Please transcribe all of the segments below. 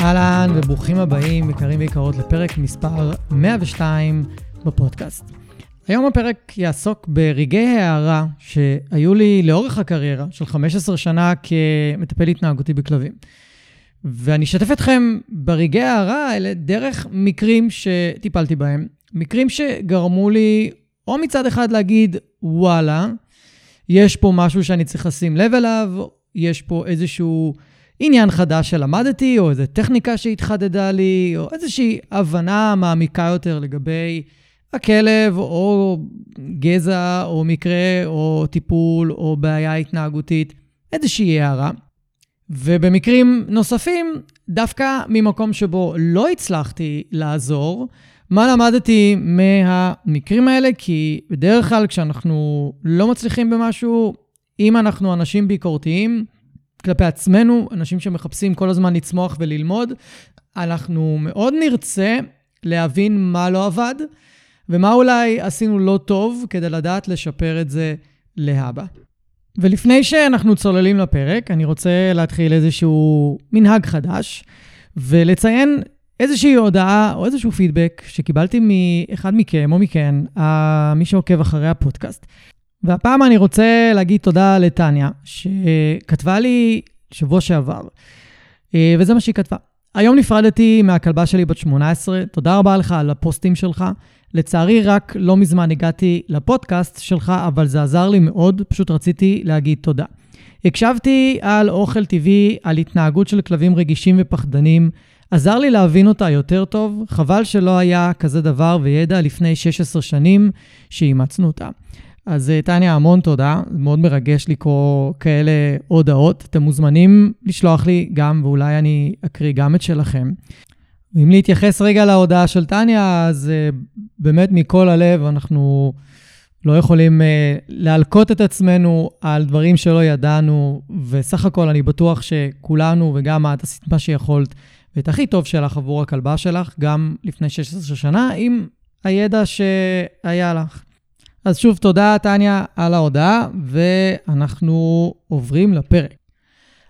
אהלן וברוכים הבאים, יקרים ויקרות, לפרק מספר 102 בפודקאסט. היום הפרק יעסוק ברגעי הערה שהיו לי לאורך הקריירה של 15 שנה כמטפל התנהגותי בכלבים. ואני אשתף אתכם ברגעי הערה האלה דרך מקרים שטיפלתי בהם. מקרים שגרמו לי או מצד אחד להגיד, וואלה, יש פה משהו שאני צריך לשים לב אליו, יש פה איזשהו... עניין חדש שלמדתי, או איזו טכניקה שהתחדדה לי, או איזושהי הבנה מעמיקה יותר לגבי הכלב, או גזע, או מקרה, או טיפול, או בעיה התנהגותית, איזושהי הערה. ובמקרים נוספים, דווקא ממקום שבו לא הצלחתי לעזור, מה למדתי מהמקרים האלה? כי בדרך כלל כשאנחנו לא מצליחים במשהו, אם אנחנו אנשים ביקורתיים, כלפי עצמנו, אנשים שמחפשים כל הזמן לצמוח וללמוד, אנחנו מאוד נרצה להבין מה לא עבד, ומה אולי עשינו לא טוב כדי לדעת לשפר את זה להבא. ולפני שאנחנו צוללים לפרק, אני רוצה להתחיל איזשהו מנהג חדש, ולציין איזושהי הודעה או איזשהו פידבק שקיבלתי מאחד מכם או מכן, מי שעוקב אחרי הפודקאסט. והפעם אני רוצה להגיד תודה לטניה, שכתבה לי שבוע שעבר, אה, וזה מה שהיא כתבה. היום נפרדתי מהכלבה שלי בת 18, תודה רבה לך על הפוסטים שלך. לצערי, רק לא מזמן הגעתי לפודקאסט שלך, אבל זה עזר לי מאוד, פשוט רציתי להגיד תודה. הקשבתי על אוכל טבעי, על התנהגות של כלבים רגישים ופחדנים, עזר לי להבין אותה יותר טוב, חבל שלא היה כזה דבר וידע לפני 16 שנים שאימצנו אותה. אז אה, טניה, המון תודה, מאוד מרגש לקרוא כאלה הודעות. אתם מוזמנים לשלוח לי גם, ואולי אני אקריא גם את שלכם. ואם להתייחס רגע להודעה של טניה, אז uh, באמת מכל הלב אנחנו לא יכולים uh, להלקות את עצמנו על דברים שלא ידענו, וסך הכל אני בטוח שכולנו וגם את עשית מה שיכולת, ואת הכי טוב שלך עבור הכלבה שלך, גם לפני 16 שנה, עם הידע שהיה לך. אז שוב, תודה, טניה, על ההודעה, ואנחנו עוברים לפרק.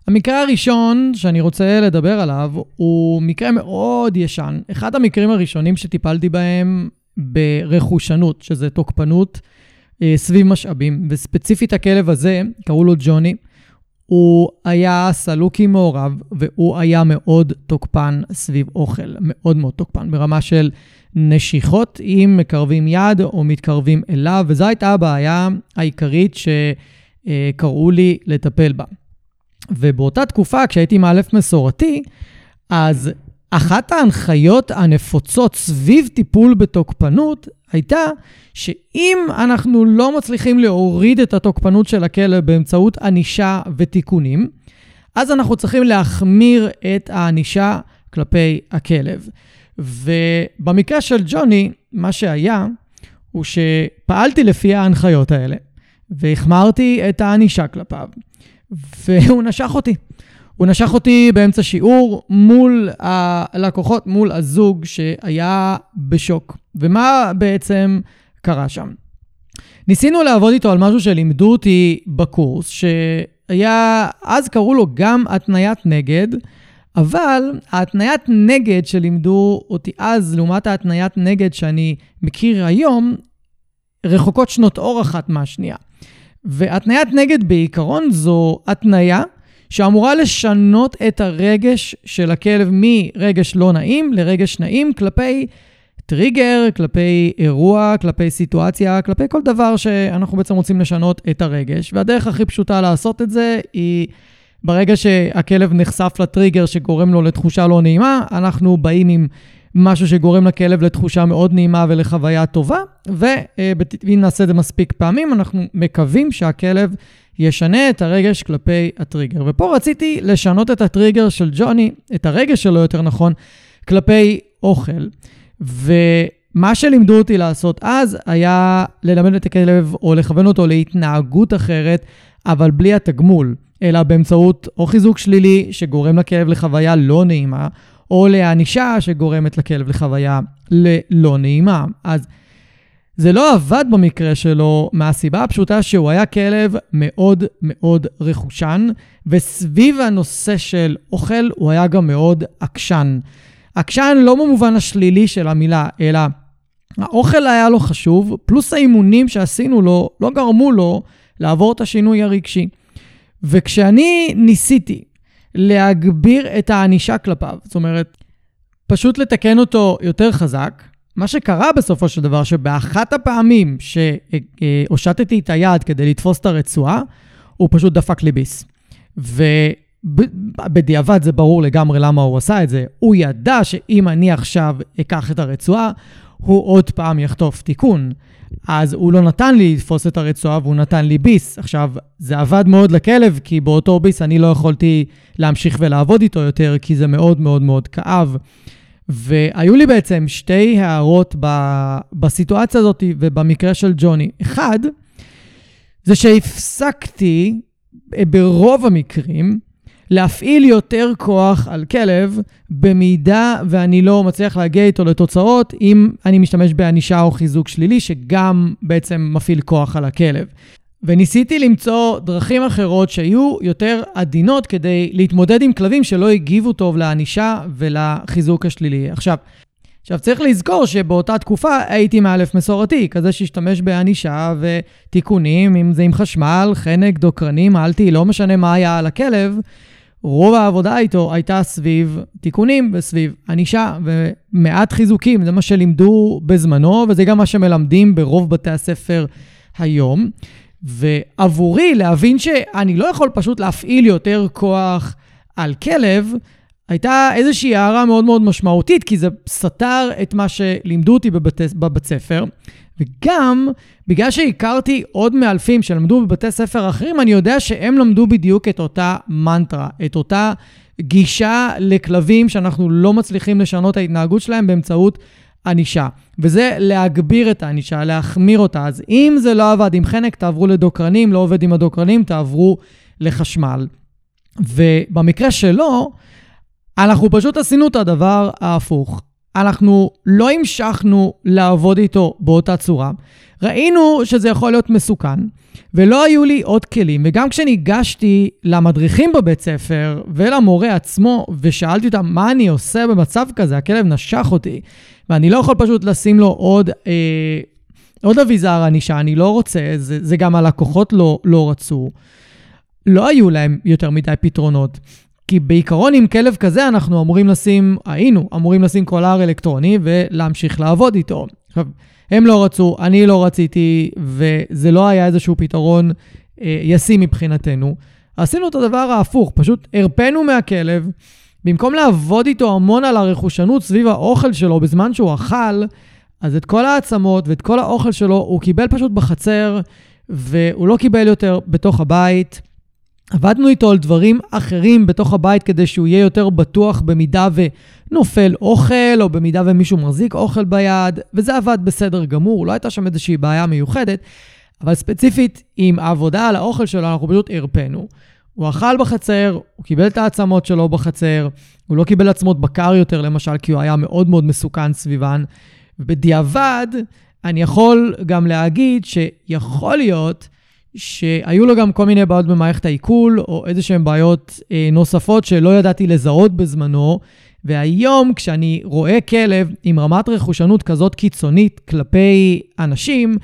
המקרה הראשון שאני רוצה לדבר עליו הוא מקרה מאוד ישן. אחד המקרים הראשונים שטיפלתי בהם ברכושנות, שזה תוקפנות אה, סביב משאבים, וספציפית הכלב הזה, קראו לו ג'וני, הוא היה סלוקי מעורב, והוא היה מאוד תוקפן סביב אוכל, מאוד מאוד תוקפן, ברמה של נשיכות אם מקרבים יד או מתקרבים אליו, וזו הייתה הבעיה העיקרית שקראו לי לטפל בה. ובאותה תקופה, כשהייתי מאלף מסורתי, אז אחת ההנחיות הנפוצות סביב טיפול בתוקפנות הייתה שאם אנחנו לא מצליחים להוריד את התוקפנות של הכלב באמצעות ענישה ותיקונים, אז אנחנו צריכים להחמיר את הענישה כלפי הכלב. ובמקרה של ג'וני, מה שהיה, הוא שפעלתי לפי ההנחיות האלה, והחמרתי את הענישה כלפיו, והוא נשך אותי. הוא נשך אותי באמצע שיעור מול הלקוחות, מול הזוג שהיה בשוק. ומה בעצם קרה שם? ניסינו לעבוד איתו על משהו שלימדו אותי בקורס, שהיה, אז קראו לו גם התניית נגד, אבל ההתניית נגד שלימדו אותי אז, לעומת ההתניית נגד שאני מכיר היום, רחוקות שנות אור אחת מהשנייה. והתניית נגד בעיקרון זו התניה שאמורה לשנות את הרגש של הכלב מרגש לא נעים לרגש נעים כלפי טריגר, כלפי אירוע, כלפי סיטואציה, כלפי כל דבר שאנחנו בעצם רוצים לשנות את הרגש. והדרך הכי פשוטה לעשות את זה היא... ברגע שהכלב נחשף לטריגר שגורם לו לתחושה לא נעימה, אנחנו באים עם משהו שגורם לכלב לתחושה מאוד נעימה ולחוויה טובה, ואם נעשה את זה מספיק פעמים, אנחנו מקווים שהכלב ישנה את הרגש כלפי הטריגר. ופה רציתי לשנות את הטריגר של ג'וני, את הרגש שלו יותר נכון, כלפי אוכל. ומה שלימדו אותי לעשות אז היה ללמד את הכלב או לכוון אותו להתנהגות אחרת, אבל בלי התגמול, אלא באמצעות או חיזוק שלילי שגורם לכלב לחוויה לא נעימה, או לענישה שגורמת לכלב לחוויה לא נעימה. אז זה לא עבד במקרה שלו מהסיבה הפשוטה שהוא היה כלב מאוד מאוד רכושן, וסביב הנושא של אוכל הוא היה גם מאוד עקשן. עקשן לא במובן השלילי של המילה, אלא האוכל היה לו חשוב, פלוס האימונים שעשינו לו לא גרמו לו לעבור את השינוי הרגשי. וכשאני ניסיתי להגביר את הענישה כלפיו, זאת אומרת, פשוט לתקן אותו יותר חזק, מה שקרה בסופו של דבר, שבאחת הפעמים שהושטתי את היד כדי לתפוס את הרצועה, הוא פשוט דפק לי ביס. ובדיעבד זה ברור לגמרי למה הוא עשה את זה. הוא ידע שאם אני עכשיו אקח את הרצועה, הוא עוד פעם יחטוף תיקון. אז הוא לא נתן לי לתפוס את הרצועה והוא נתן לי ביס. עכשיו, זה עבד מאוד לכלב, כי באותו ביס אני לא יכולתי להמשיך ולעבוד איתו יותר, כי זה מאוד מאוד מאוד כאב. והיו לי בעצם שתי הערות ב, בסיטואציה הזאת ובמקרה של ג'וני. אחד, זה שהפסקתי ברוב המקרים להפעיל יותר כוח על כלב, במידה ואני לא מצליח להגיע איתו לתוצאות, אם אני משתמש בענישה או חיזוק שלילי, שגם בעצם מפעיל כוח על הכלב. וניסיתי למצוא דרכים אחרות שיהיו יותר עדינות כדי להתמודד עם כלבים שלא הגיבו טוב לענישה ולחיזוק השלילי. עכשיו, עכשיו, צריך לזכור שבאותה תקופה הייתי מאלף מסורתי, כזה שהשתמש בענישה ותיקונים, אם זה עם חשמל, חנק, דוקרנים, מעלתי, לא משנה מה היה על הכלב, רוב העבודה איתו הייתה סביב תיקונים וסביב ענישה ומעט חיזוקים, זה מה שלימדו בזמנו, וזה גם מה שמלמדים ברוב בתי הספר היום. ועבורי להבין שאני לא יכול פשוט להפעיל יותר כוח על כלב, הייתה איזושהי הערה מאוד מאוד משמעותית, כי זה סתר את מה שלימדו אותי בבית, בבית ספר, וגם בגלל שהכרתי עוד מאלפים שלמדו בבתי ספר אחרים, אני יודע שהם למדו בדיוק את אותה מנטרה, את אותה גישה לכלבים שאנחנו לא מצליחים לשנות את ההתנהגות שלהם באמצעות ענישה. וזה להגביר את הענישה, להחמיר אותה. אז אם זה לא עבד עם חנק, תעברו לדוקרנים, לא עובד עם הדוקרנים, תעברו לחשמל. ובמקרה שלו, אנחנו פשוט עשינו את הדבר ההפוך. אנחנו לא המשכנו לעבוד איתו באותה צורה. ראינו שזה יכול להיות מסוכן, ולא היו לי עוד כלים. וגם כשניגשתי למדריכים בבית ספר ולמורה עצמו, ושאלתי אותם מה אני עושה במצב כזה, הכלב נשך אותי, ואני לא יכול פשוט לשים לו עוד, אה, עוד אביזר ענישה, אני לא רוצה, זה, זה גם הלקוחות לא, לא רצו. לא היו להם יותר מדי פתרונות. כי בעיקרון עם כלב כזה אנחנו אמורים לשים, היינו אמורים לשים קולר אלקטרוני ולהמשיך לעבוד איתו. עכשיו, הם לא רצו, אני לא רציתי, וזה לא היה איזשהו פתרון אה, ישים מבחינתנו. עשינו את הדבר ההפוך, פשוט הרפאנו מהכלב, במקום לעבוד איתו המון על הרכושנות סביב האוכל שלו בזמן שהוא אכל, אז את כל העצמות ואת כל האוכל שלו הוא קיבל פשוט בחצר, והוא לא קיבל יותר בתוך הבית. עבדנו איתו על דברים אחרים בתוך הבית כדי שהוא יהיה יותר בטוח במידה ונופל אוכל, או במידה ומישהו מחזיק אוכל ביד, וזה עבד בסדר גמור, לא הייתה שם איזושהי בעיה מיוחדת, אבל ספציפית עם העבודה על האוכל שלו, אנחנו פשוט הרפאנו. הוא אכל בחצר, הוא קיבל את העצמות שלו בחצר, הוא לא קיבל עצמות בקר יותר, למשל, כי הוא היה מאוד מאוד מסוכן סביבן. ובדיעבד, אני יכול גם להגיד שיכול להיות שהיו לו גם כל מיני בעיות במערכת העיכול, או איזה שהן בעיות אה, נוספות שלא ידעתי לזהות בזמנו. והיום, כשאני רואה כלב עם רמת רכושנות כזאת קיצונית כלפי אנשים,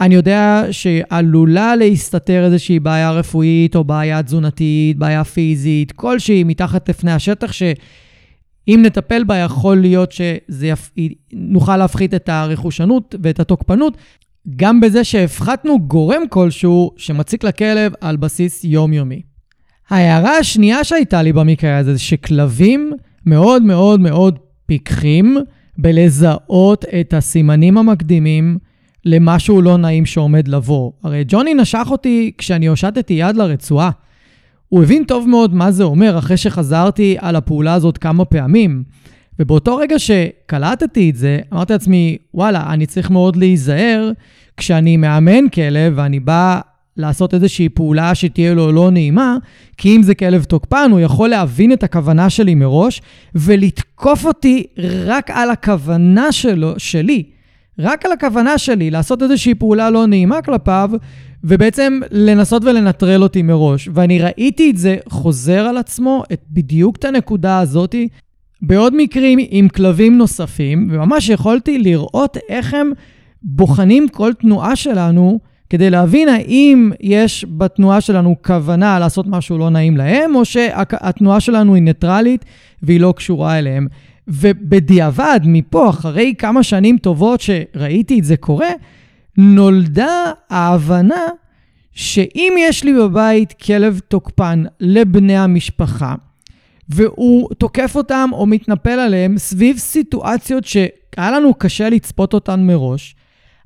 אני יודע שעלולה להסתתר איזושהי בעיה רפואית או בעיה תזונתית, בעיה פיזית, כלשהי מתחת לפני השטח, אם נטפל בה, יכול להיות שנוכל להפחית את הרכושנות ואת התוקפנות, גם בזה שהפחתנו גורם כלשהו שמציק לכלב על בסיס יומיומי. ההערה השנייה שהייתה לי במקרה הזה, זה שכלבים מאוד מאוד מאוד פיקחים בלזהות את הסימנים המקדימים למשהו לא נעים שעומד לבוא. הרי ג'וני נשך אותי כשאני הושטתי יד לרצועה. הוא הבין טוב מאוד מה זה אומר אחרי שחזרתי על הפעולה הזאת כמה פעמים. ובאותו רגע שקלטתי את זה, אמרתי לעצמי, וואלה, אני צריך מאוד להיזהר כשאני מאמן כלב ואני בא לעשות איזושהי פעולה שתהיה לו לא נעימה, כי אם זה כלב תוקפן, הוא יכול להבין את הכוונה שלי מראש ולתקוף אותי רק על הכוונה שלו, שלי. רק על הכוונה שלי לעשות איזושהי פעולה לא נעימה כלפיו, ובעצם לנסות ולנטרל אותי מראש. ואני ראיתי את זה חוזר על עצמו, את בדיוק את הנקודה הזאתי, בעוד מקרים עם כלבים נוספים, וממש יכולתי לראות איך הם בוחנים כל תנועה שלנו כדי להבין האם יש בתנועה שלנו כוונה לעשות משהו לא נעים להם, או שהתנועה שלנו היא ניטרלית והיא לא קשורה אליהם. ובדיעבד, מפה, אחרי כמה שנים טובות שראיתי את זה קורה, נולדה ההבנה שאם יש לי בבית כלב תוקפן לבני המשפחה, והוא תוקף אותם או מתנפל עליהם סביב סיטואציות שהיה לנו קשה לצפות אותן מראש,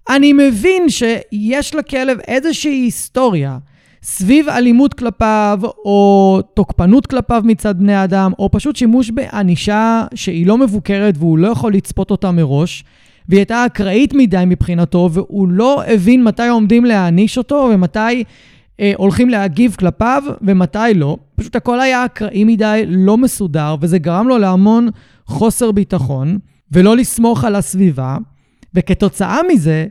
אני מבין שיש לכלב איזושהי היסטוריה סביב אלימות כלפיו, או תוקפנות כלפיו מצד בני אדם, או פשוט שימוש בענישה שהיא לא מבוקרת והוא לא יכול לצפות אותה מראש, והיא הייתה אקראית מדי מבחינתו, והוא לא הבין מתי עומדים להעניש אותו ומתי אה, הולכים להגיב כלפיו ומתי לא. פשוט הכל היה אקראי מדי, לא מסודר, וזה גרם לו להמון חוסר ביטחון, ולא לסמוך על הסביבה. וכתוצאה מזה,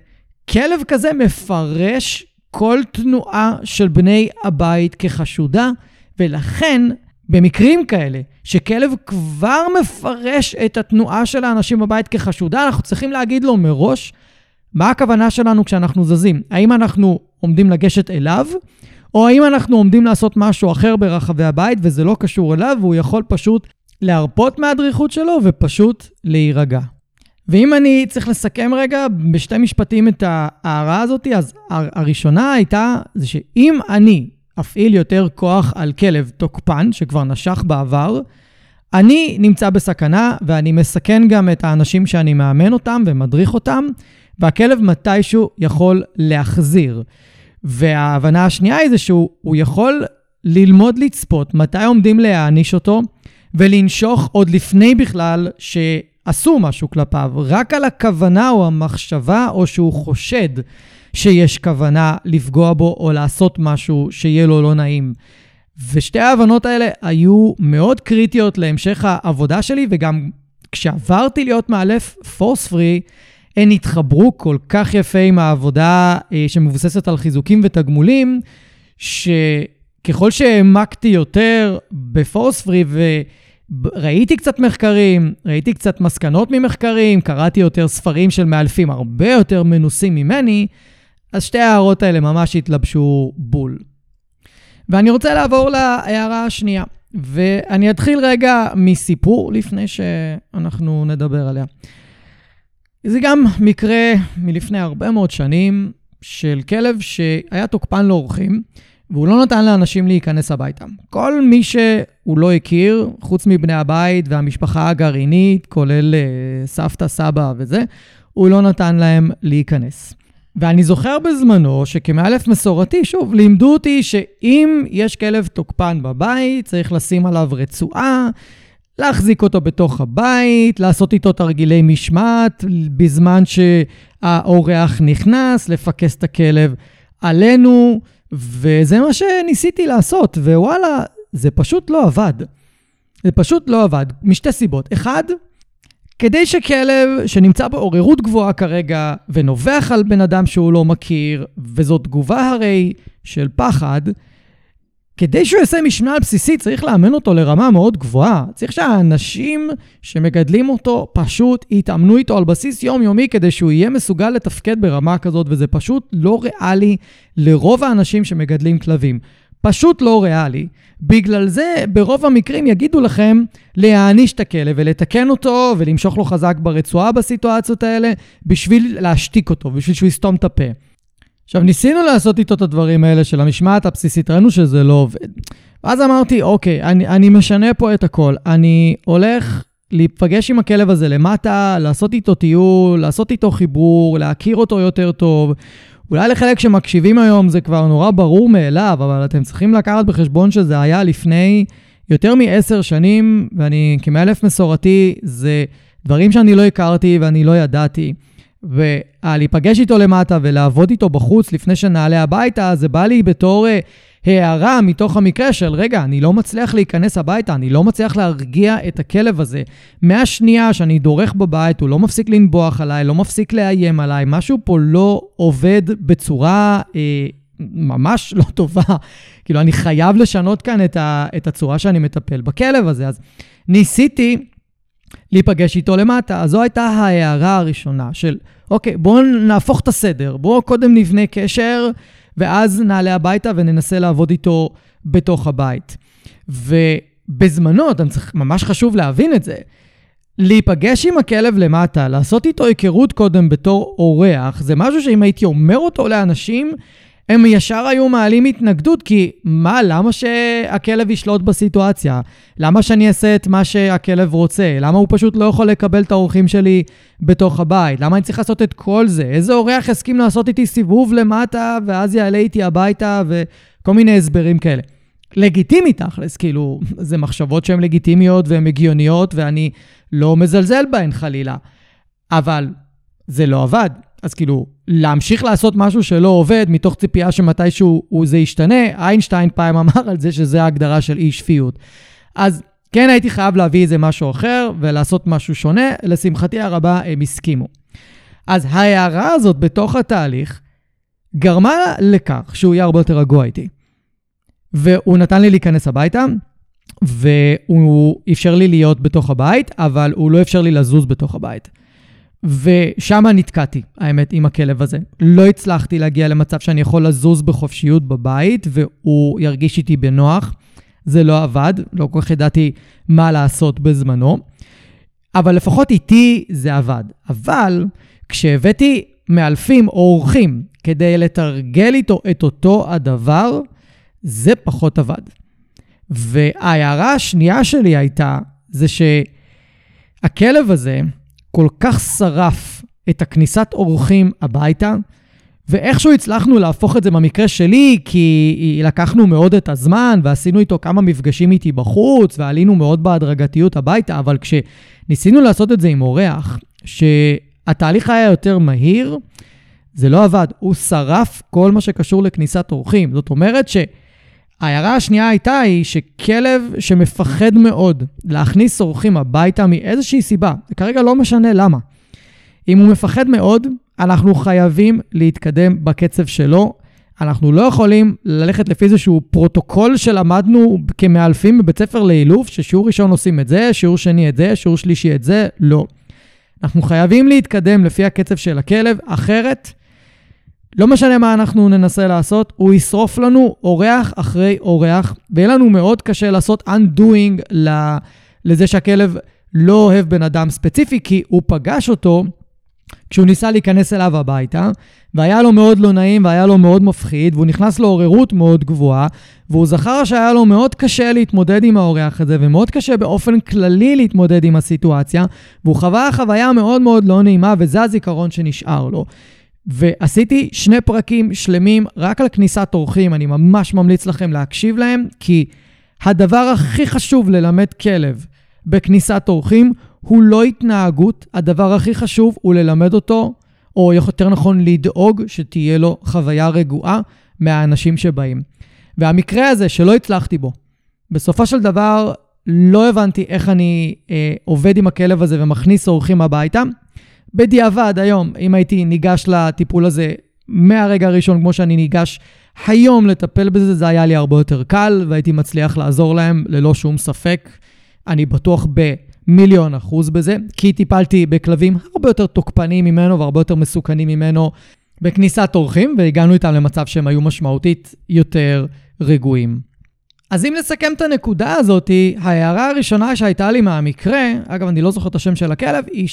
כלב כזה מפרש כל תנועה של בני הבית כחשודה, ולכן במקרים כאלה, שכלב כבר מפרש את התנועה של האנשים בבית כחשודה, אנחנו צריכים להגיד לו מראש מה הכוונה שלנו כשאנחנו זזים. האם אנחנו עומדים לגשת אליו, או האם אנחנו עומדים לעשות משהו אחר ברחבי הבית וזה לא קשור אליו, והוא יכול פשוט להרפות מהדריכות שלו ופשוט להירגע. ואם אני צריך לסכם רגע בשתי משפטים את ההערה הזאת, אז הראשונה הייתה, זה שאם אני אפעיל יותר כוח על כלב תוקפן, שכבר נשך בעבר, אני נמצא בסכנה ואני מסכן גם את האנשים שאני מאמן אותם ומדריך אותם, והכלב מתישהו יכול להחזיר. וההבנה השנייה היא זה שהוא יכול ללמוד לצפות מתי עומדים להעניש אותו ולנשוך עוד לפני בכלל ש... עשו משהו כלפיו, רק על הכוונה או המחשבה, או שהוא חושד שיש כוונה לפגוע בו או לעשות משהו שיהיה לו לא נעים. ושתי ההבנות האלה היו מאוד קריטיות להמשך העבודה שלי, וגם כשעברתי להיות מאלף פורס פרי, הן התחברו כל כך יפה עם העבודה אה, שמבוססת על חיזוקים ותגמולים, שככל שהעמקתי יותר בפורס פרי, ראיתי קצת מחקרים, ראיתי קצת מסקנות ממחקרים, קראתי יותר ספרים של מאלפים הרבה יותר מנוסים ממני, אז שתי ההערות האלה ממש התלבשו בול. ואני רוצה לעבור להערה השנייה, ואני אתחיל רגע מסיפור לפני שאנחנו נדבר עליה. זה גם מקרה מלפני הרבה מאוד שנים של כלב שהיה תוקפן לאורחים. והוא לא נתן לאנשים להיכנס הביתה. כל מי שהוא לא הכיר, חוץ מבני הבית והמשפחה הגרעינית, כולל uh, סבתא, סבא וזה, הוא לא נתן להם להיכנס. ואני זוכר בזמנו שכמאלף מסורתי, שוב, לימדו אותי שאם יש כלב תוקפן בבית, צריך לשים עליו רצועה, להחזיק אותו בתוך הבית, לעשות איתו תרגילי משמעת בזמן שהאורח נכנס, לפקס את הכלב עלינו. וזה מה שניסיתי לעשות, ווואלה, זה פשוט לא עבד. זה פשוט לא עבד, משתי סיבות. אחד, כדי שכלב שנמצא בעוררות גבוהה כרגע ונובח על בן אדם שהוא לא מכיר, וזו תגובה הרי של פחד, כדי שהוא יעשה משמעת בסיסית, צריך לאמן אותו לרמה מאוד גבוהה. צריך שהאנשים שמגדלים אותו פשוט יתאמנו איתו על בסיס יומיומי כדי שהוא יהיה מסוגל לתפקד ברמה כזאת, וזה פשוט לא ריאלי לרוב האנשים שמגדלים כלבים. פשוט לא ריאלי. בגלל זה, ברוב המקרים יגידו לכם להעניש את הכלב ולתקן אותו ולמשוך לו חזק ברצועה בסיטואציות האלה, בשביל להשתיק אותו, בשביל שהוא יסתום את הפה. עכשיו, ניסינו לעשות איתו את הדברים האלה של המשמעת הבסיסית, ראינו שזה לא עובד. ואז אמרתי, אוקיי, אני, אני משנה פה את הכל. אני הולך להיפגש עם הכלב הזה למטה, לעשות איתו טיול, לעשות איתו חיבור, להכיר אותו יותר טוב. אולי לחלק שמקשיבים היום זה כבר נורא ברור מאליו, אבל אתם צריכים לקחת בחשבון שזה היה לפני יותר מעשר שנים, ואני כמאלף מסורתי, זה דברים שאני לא הכרתי ואני לא ידעתי. ולהיפגש איתו למטה ולעבוד איתו בחוץ לפני שנעלה הביתה, זה בא לי בתור אה, הערה מתוך המקרה של, רגע, אני לא מצליח להיכנס הביתה, אני לא מצליח להרגיע את הכלב הזה. מהשנייה שאני דורך בבית, הוא לא מפסיק לנבוח עליי, לא מפסיק לאיים עליי, משהו פה לא עובד בצורה אה, ממש לא טובה. כאילו, אני חייב לשנות כאן את, ה, את הצורה שאני מטפל בכלב הזה. אז ניסיתי להיפגש איתו למטה. אז זו הייתה ההערה הראשונה של, אוקיי, בואו נהפוך את הסדר, בואו קודם נבנה קשר, ואז נעלה הביתה וננסה לעבוד איתו בתוך הבית. ובזמנו, צריך, ממש חשוב להבין את זה, להיפגש עם הכלב למטה, לעשות איתו היכרות קודם בתור אורח, זה משהו שאם הייתי אומר אותו לאנשים, הם ישר היו מעלים התנגדות, כי מה, למה שהכלב ישלוט בסיטואציה? למה שאני אעשה את מה שהכלב רוצה? למה הוא פשוט לא יכול לקבל את האורחים שלי בתוך הבית? למה אני צריך לעשות את כל זה? איזה אורח יסכים לעשות איתי סיבוב למטה, ואז יעלה איתי הביתה, וכל מיני הסברים כאלה. לגיטימי תכלס, כאילו, זה מחשבות שהן לגיטימיות והן הגיוניות, ואני לא מזלזל בהן חלילה. אבל זה לא עבד. אז כאילו, להמשיך לעשות משהו שלא עובד מתוך ציפייה שמתישהו זה ישתנה, איינשטיין פעם אמר על זה שזה ההגדרה של אי שפיות. אז כן הייתי חייב להביא איזה משהו אחר ולעשות משהו שונה, לשמחתי הרבה הם הסכימו. אז ההערה הזאת בתוך התהליך גרמה לכך שהוא יהיה הרבה יותר רגוע איתי. והוא נתן לי להיכנס הביתה, והוא אפשר לי להיות בתוך הבית, אבל הוא לא אפשר לי לזוז בתוך הבית. ושם נתקעתי, האמת, עם הכלב הזה. לא הצלחתי להגיע למצב שאני יכול לזוז בחופשיות בבית, והוא ירגיש איתי בנוח. זה לא עבד, לא כל כך ידעתי מה לעשות בזמנו, אבל לפחות איתי זה עבד. אבל כשהבאתי מאלפים או אורחים כדי לתרגל איתו את אותו הדבר, זה פחות עבד. וההערה השנייה שלי הייתה, זה שהכלב הזה, כל כך שרף את הכניסת אורחים הביתה, ואיכשהו הצלחנו להפוך את זה במקרה שלי, כי לקחנו מאוד את הזמן ועשינו איתו כמה מפגשים איתי בחוץ, ועלינו מאוד בהדרגתיות הביתה, אבל כשניסינו לעשות את זה עם אורח, שהתהליך היה יותר מהיר, זה לא עבד. הוא שרף כל מה שקשור לכניסת אורחים. זאת אומרת ש... ההערה השנייה הייתה היא שכלב שמפחד מאוד להכניס אורחים הביתה מאיזושהי סיבה, וכרגע לא משנה למה. אם הוא מפחד מאוד, אנחנו חייבים להתקדם בקצב שלו. אנחנו לא יכולים ללכת לפי איזשהו פרוטוקול שלמדנו כמאלפים בבית ספר לאילוף, ששיעור ראשון עושים את זה, שיעור שני את זה, שיעור שלישי את זה, לא. אנחנו חייבים להתקדם לפי הקצב של הכלב, אחרת לא משנה מה אנחנו ננסה לעשות, הוא ישרוף לנו אורח אחרי אורח, ויהיה לנו מאוד קשה לעשות undoing לזה שהכלב לא אוהב בן אדם ספציפי, כי הוא פגש אותו כשהוא ניסה להיכנס אליו הביתה, והיה לו מאוד לא נעים והיה לו מאוד מפחיד, והוא נכנס לעוררות מאוד גבוהה, והוא זכר שהיה לו מאוד קשה להתמודד עם האורח הזה, ומאוד קשה באופן כללי להתמודד עם הסיטואציה, והוא חווה חוויה מאוד מאוד לא נעימה, וזה הזיכרון שנשאר לו. ועשיתי שני פרקים שלמים רק על כניסת אורחים, אני ממש ממליץ לכם להקשיב להם, כי הדבר הכי חשוב ללמד כלב בכניסת אורחים הוא לא התנהגות, הדבר הכי חשוב הוא ללמד אותו, או יותר נכון לדאוג שתהיה לו חוויה רגועה מהאנשים שבאים. והמקרה הזה שלא הצלחתי בו, בסופו של דבר לא הבנתי איך אני אה, עובד עם הכלב הזה ומכניס אורחים הביתה. בדיעבד היום, אם הייתי ניגש לטיפול הזה מהרגע הראשון, כמו שאני ניגש היום לטפל בזה, זה היה לי הרבה יותר קל, והייתי מצליח לעזור להם ללא שום ספק. אני בטוח במיליון אחוז בזה, כי טיפלתי בכלבים הרבה יותר תוקפניים ממנו והרבה יותר מסוכנים ממנו בכניסת אורחים, והגענו איתם למצב שהם היו משמעותית יותר רגועים. אז אם נסכם את הנקודה הזאת, ההערה הראשונה שהייתה לי מהמקרה, אגב, אני לא זוכר את השם של הכלב, היא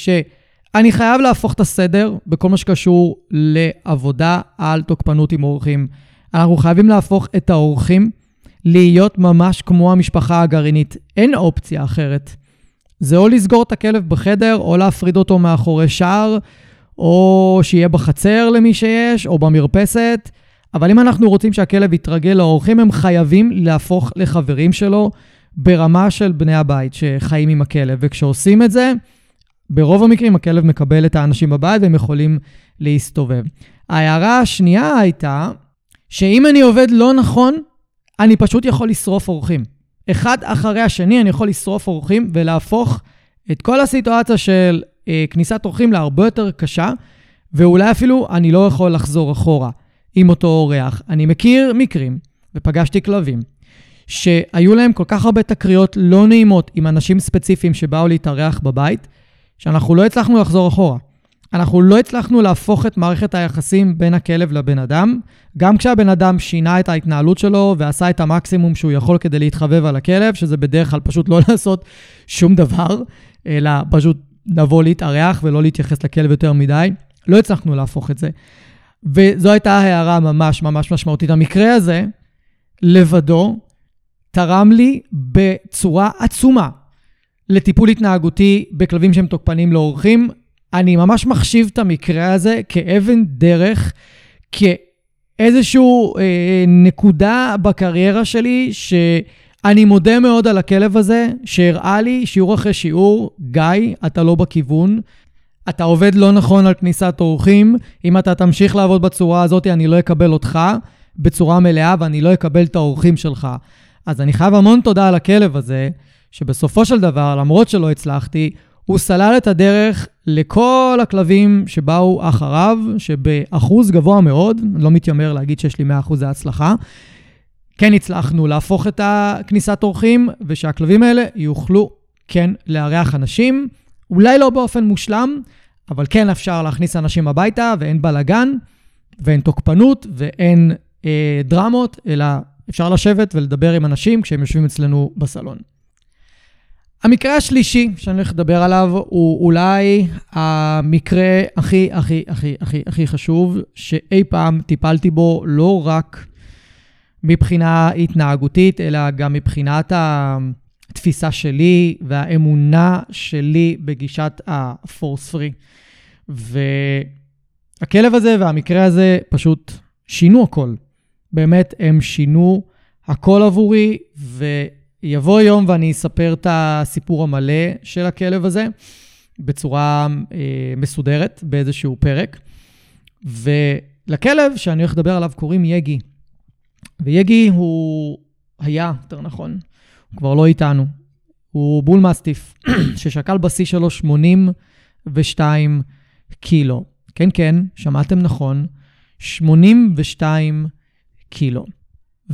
שאני חייב להפוך את הסדר בכל מה שקשור לעבודה על תוקפנות עם אורחים. אנחנו חייבים להפוך את האורחים להיות ממש כמו המשפחה הגרעינית. אין אופציה אחרת. זה או לסגור את הכלב בחדר, או להפריד אותו מאחורי שער, או שיהיה בחצר למי שיש, או במרפסת. אבל אם אנחנו רוצים שהכלב יתרגל לאורחים, הם חייבים להפוך לחברים שלו ברמה של בני הבית שחיים עם הכלב. וכשעושים את זה, ברוב המקרים הכלב מקבל את האנשים בבית והם יכולים להסתובב. ההערה השנייה הייתה שאם אני עובד לא נכון, אני פשוט יכול לשרוף אורחים. אחד אחרי השני אני יכול לשרוף אורחים ולהפוך את כל הסיטואציה של אה, כניסת אורחים להרבה יותר קשה, ואולי אפילו אני לא יכול לחזור אחורה עם אותו אורח. אני מכיר מקרים, ופגשתי כלבים, שהיו להם כל כך הרבה תקריות לא נעימות עם אנשים ספציפיים שבאו להתארח בבית, שאנחנו לא הצלחנו לחזור אחורה. אנחנו לא הצלחנו להפוך את מערכת היחסים בין הכלב לבן אדם, גם כשהבן אדם שינה את ההתנהלות שלו ועשה את המקסימום שהוא יכול כדי להתחבב על הכלב, שזה בדרך כלל פשוט לא לעשות שום דבר, אלא פשוט לבוא להתארח ולא להתייחס לכלב יותר מדי. לא הצלחנו להפוך את זה. וזו הייתה הערה ממש ממש משמעותית. המקרה הזה, לבדו, תרם לי בצורה עצומה לטיפול התנהגותי בכלבים שהם תוקפנים לאורחים. אני ממש מחשיב את המקרה הזה כאבן דרך, כאיזושהי אה, נקודה בקריירה שלי, שאני מודה מאוד על הכלב הזה, שהראה לי שיעור אחרי שיעור, גיא, אתה לא בכיוון. אתה עובד לא נכון על כניסת אורחים, אם אתה תמשיך לעבוד בצורה הזאת, אני לא אקבל אותך בצורה מלאה ואני לא אקבל את האורחים שלך. אז אני חייב המון תודה על הכלב הזה, שבסופו של דבר, למרות שלא הצלחתי, הוא סלל את הדרך לכל הכלבים שבאו אחריו, שבאחוז גבוה מאוד, לא מתיימר להגיד שיש לי 100% הצלחה, כן הצלחנו להפוך את הכניסת אורחים, ושהכלבים האלה יוכלו כן לארח אנשים, אולי לא באופן מושלם, אבל כן אפשר להכניס אנשים הביתה, ואין בלאגן, ואין תוקפנות, ואין אה, דרמות, אלא אפשר לשבת ולדבר עם אנשים כשהם יושבים אצלנו בסלון. המקרה השלישי שאני הולך לדבר עליו הוא אולי המקרה הכי, הכי, הכי, הכי, הכי חשוב שאי פעם טיפלתי בו, לא רק מבחינה התנהגותית, אלא גם מבחינת התפיסה שלי והאמונה שלי בגישת ה-force free. והכלב הזה והמקרה הזה פשוט שינו הכל. באמת, הם שינו הכל עבורי, ו... יבוא יום ואני אספר את הסיפור המלא של הכלב הזה בצורה אה, מסודרת באיזשהו פרק. ולכלב שאני הולך לדבר עליו קוראים יגי. ויגי הוא היה, יותר נכון, הוא כבר לא איתנו. הוא בול מסטיף, ששקל בשיא שלו 82 קילו. כן, כן, שמעתם נכון, 82 קילו.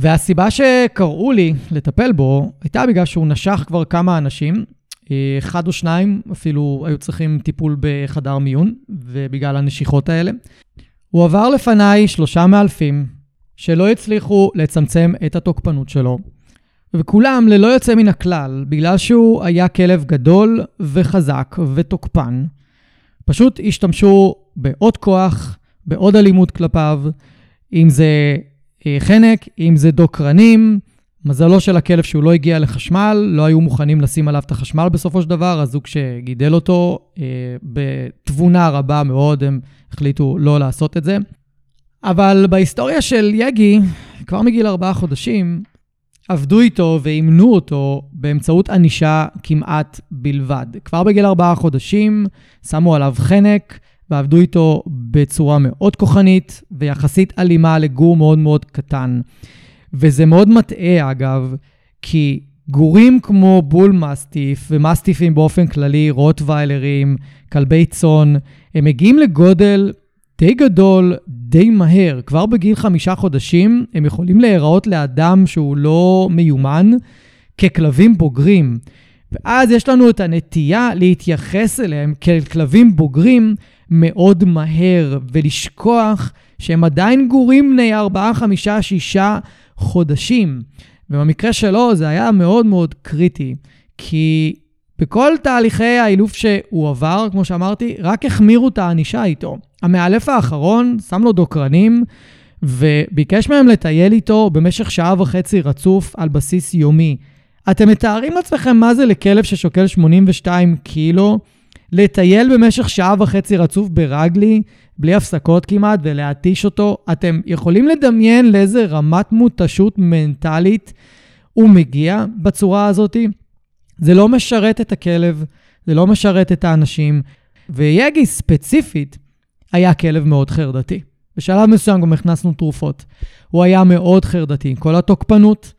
והסיבה שקראו לי לטפל בו הייתה בגלל שהוא נשך כבר כמה אנשים, אחד או שניים אפילו היו צריכים טיפול בחדר מיון, ובגלל הנשיכות האלה. הוא עבר לפניי שלושה מאלפים שלא הצליחו לצמצם את התוקפנות שלו, וכולם ללא יוצא מן הכלל, בגלל שהוא היה כלב גדול וחזק ותוקפן, פשוט השתמשו בעוד כוח, בעוד אלימות כלפיו, אם זה אה, חנק, אם זה דוקרנים, מזלו של הכלב שהוא לא הגיע לחשמל, לא היו מוכנים לשים עליו את החשמל בסופו של דבר, הזוג שגידל אותו, אה, בתבונה רבה מאוד, הם החליטו לא לעשות את זה. אבל בהיסטוריה של יגי, כבר מגיל ארבעה חודשים, עבדו איתו ואימנו אותו באמצעות ענישה כמעט בלבד. כבר בגיל ארבעה חודשים שמו עליו חנק, ועבדו איתו בצורה מאוד כוחנית ויחסית אלימה לגור מאוד מאוד קטן. וזה מאוד מטעה, אגב, כי גורים כמו בול מסטיף ומסטיפים באופן כללי, רוטוויילרים, כלבי צאן, הם מגיעים לגודל די גדול, די מהר. כבר בגיל חמישה חודשים הם יכולים להיראות לאדם שהוא לא מיומן ככלבים בוגרים. ואז יש לנו את הנטייה להתייחס אליהם כאל כלבים בוגרים מאוד מהר ולשכוח שהם עדיין גורים בני 4, 5, 6 חודשים. ובמקרה שלו זה היה מאוד מאוד קריטי, כי בכל תהליכי האילוף שהוא עבר, כמו שאמרתי, רק החמירו את הענישה איתו. המאלף האחרון שם לו דוקרנים, וביקש מהם לטייל איתו במשך שעה וחצי רצוף על בסיס יומי. אתם מתארים לעצמכם מה זה לכלב ששוקל 82 קילו? לטייל במשך שעה וחצי רצוף ברגלי, בלי הפסקות כמעט, ולהתיש אותו? אתם יכולים לדמיין לאיזה רמת מותשות מנטלית הוא מגיע בצורה הזאת? זה לא משרת את הכלב, זה לא משרת את האנשים, ויגי ספציפית היה כלב מאוד חרדתי. בשלב מסוים גם הכנסנו תרופות. הוא היה מאוד חרדתי. כל התוקפנות,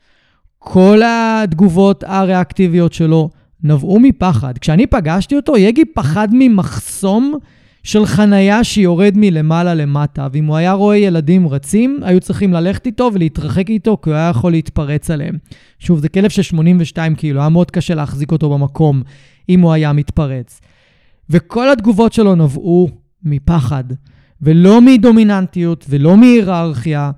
כל התגובות הריאקטיביות שלו נבעו מפחד. כשאני פגשתי אותו, יגי פחד ממחסום של חנייה שיורד מלמעלה למטה, ואם הוא היה רואה ילדים רצים, היו צריכים ללכת איתו ולהתרחק איתו, כי הוא היה יכול להתפרץ עליהם. שוב, זה כלב של 82 קילו, היה מאוד קשה להחזיק אותו במקום אם הוא היה מתפרץ. וכל התגובות שלו נבעו מפחד. ולא מדומיננטיות ולא מהיררכיה.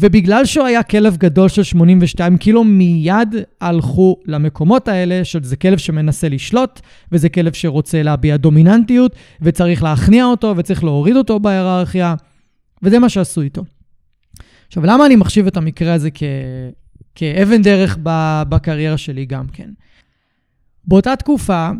ובגלל שהוא היה כלב גדול של 82 קילו, מיד הלכו למקומות האלה, שזה כלב שמנסה לשלוט, וזה כלב שרוצה להביע דומיננטיות, וצריך להכניע אותו, וצריך להוריד אותו בהיררכיה, וזה מה שעשו איתו. עכשיו, למה אני מחשיב את המקרה הזה כ... כאבן דרך בקריירה שלי גם כן? באותה תקופה,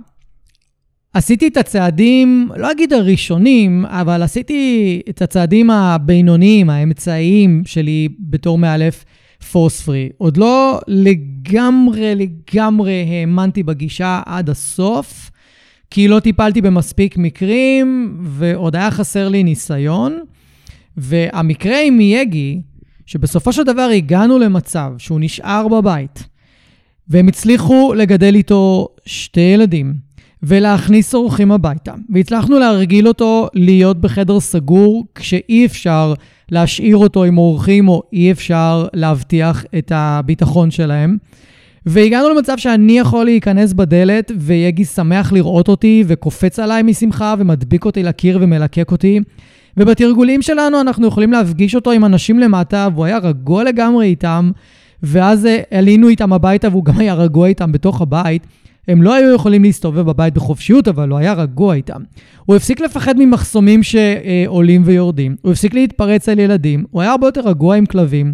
עשיתי את הצעדים, לא אגיד הראשונים, אבל עשיתי את הצעדים הבינוניים, האמצעיים שלי בתור מאלף פורס פרי. עוד לא לגמרי, לגמרי האמנתי בגישה עד הסוף, כי לא טיפלתי במספיק מקרים, ועוד היה חסר לי ניסיון. והמקרה עם מייגי, שבסופו של דבר הגענו למצב שהוא נשאר בבית, והם הצליחו לגדל איתו שתי ילדים. ולהכניס אורחים הביתה. והצלחנו להרגיל אותו להיות בחדר סגור כשאי אפשר להשאיר אותו עם אורחים או אי אפשר להבטיח את הביטחון שלהם. והגענו למצב שאני יכול להיכנס בדלת ויגי שמח לראות אותי וקופץ עליי משמחה ומדביק אותי לקיר ומלקק אותי. ובתרגולים שלנו אנחנו יכולים להפגיש אותו עם אנשים למטה והוא היה רגוע לגמרי איתם. ואז עלינו איתם הביתה והוא גם היה רגוע איתם בתוך הבית. הם לא היו יכולים להסתובב בבית בחופשיות, אבל הוא היה רגוע איתם. הוא הפסיק לפחד ממחסומים שעולים ויורדים, הוא הפסיק להתפרץ על ילדים, הוא היה הרבה יותר רגוע עם כלבים,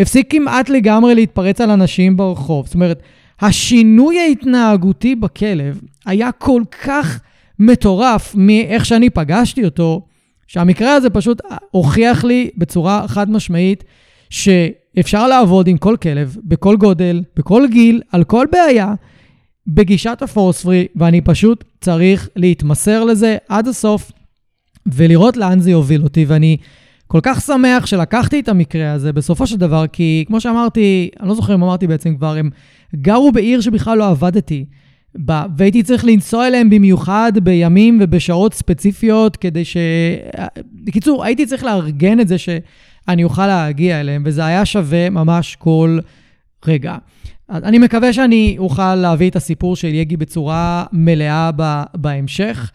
הפסיק כמעט לגמרי להתפרץ על אנשים ברחוב. זאת אומרת, השינוי ההתנהגותי בכלב היה כל כך מטורף מאיך שאני פגשתי אותו, שהמקרה הזה פשוט הוכיח לי בצורה חד משמעית שאפשר לעבוד עם כל כלב, בכל גודל, בכל גיל, על כל בעיה. בגישת הפורס פרי, ואני פשוט צריך להתמסר לזה עד הסוף ולראות לאן זה יוביל אותי. ואני כל כך שמח שלקחתי את המקרה הזה בסופו של דבר, כי כמו שאמרתי, אני לא זוכר אם אמרתי בעצם כבר, הם גרו בעיר שבכלל לא עבדתי. בה, והייתי צריך לנסוע אליהם במיוחד בימים ובשעות ספציפיות כדי ש... בקיצור, הייתי צריך לארגן את זה שאני אוכל להגיע אליהם, וזה היה שווה ממש כל רגע. אני מקווה שאני אוכל להביא את הסיפור של יגי בצורה מלאה בהמשך.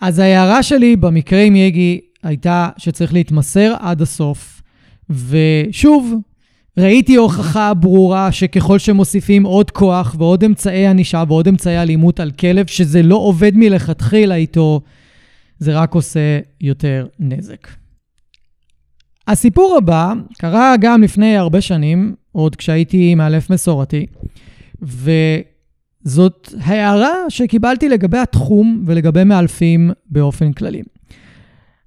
אז ההערה שלי במקרה עם יגי הייתה שצריך להתמסר עד הסוף. ושוב, ראיתי הוכחה ברורה שככל שמוסיפים עוד כוח ועוד אמצעי ענישה ועוד אמצעי אלימות על כלב, שזה לא עובד מלכתחילה איתו, זה רק עושה יותר נזק. הסיפור הבא קרה גם לפני הרבה שנים, עוד כשהייתי מאלף מסורתי, וזאת הערה שקיבלתי לגבי התחום ולגבי מאלפים באופן כללי.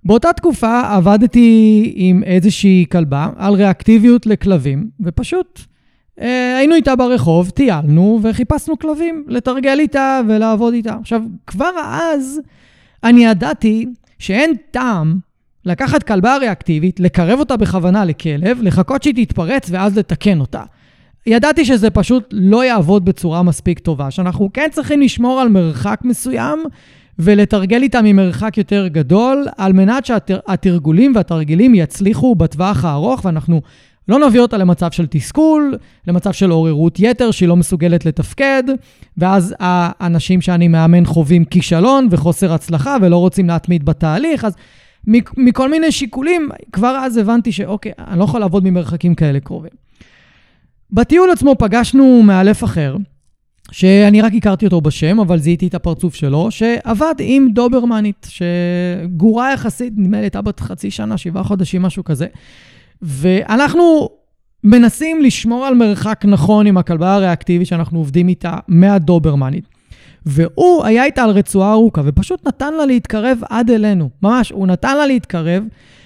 באותה תקופה עבדתי עם איזושהי כלבה על ריאקטיביות לכלבים, ופשוט אה, היינו איתה ברחוב, טיילנו וחיפשנו כלבים לתרגל איתה ולעבוד איתה. עכשיו, כבר אז אני ידעתי שאין טעם לקחת כלבה ריאקטיבית, לקרב אותה בכוונה לכלב, לחכות שהיא תתפרץ ואז לתקן אותה. ידעתי שזה פשוט לא יעבוד בצורה מספיק טובה, שאנחנו כן צריכים לשמור על מרחק מסוים ולתרגל איתה ממרחק יותר גדול, על מנת שהתרגולים והתרגילים יצליחו בטווח הארוך, ואנחנו לא נביא אותה למצב של תסכול, למצב של עוררות יתר שהיא לא מסוגלת לתפקד, ואז האנשים שאני מאמן חווים כישלון וחוסר הצלחה ולא רוצים להתמיד בתהליך, אז מכל מיני שיקולים, כבר אז הבנתי שאוקיי, אני לא יכול לעבוד ממרחקים כאלה קרובים. בטיול עצמו פגשנו מאלף אחר, שאני רק הכרתי אותו בשם, אבל זיהיתי את הפרצוף שלו, שעבד עם דוברמנית, שגורה יחסית, נדמה לי הייתה בת חצי שנה, שבעה חודשים, משהו כזה. ואנחנו מנסים לשמור על מרחק נכון עם הכלבה הריאקטיבית שאנחנו עובדים איתה מהדוברמנית. והוא היה איתה על רצועה ארוכה, ופשוט נתן לה להתקרב עד אלינו. ממש, הוא נתן לה להתקרב,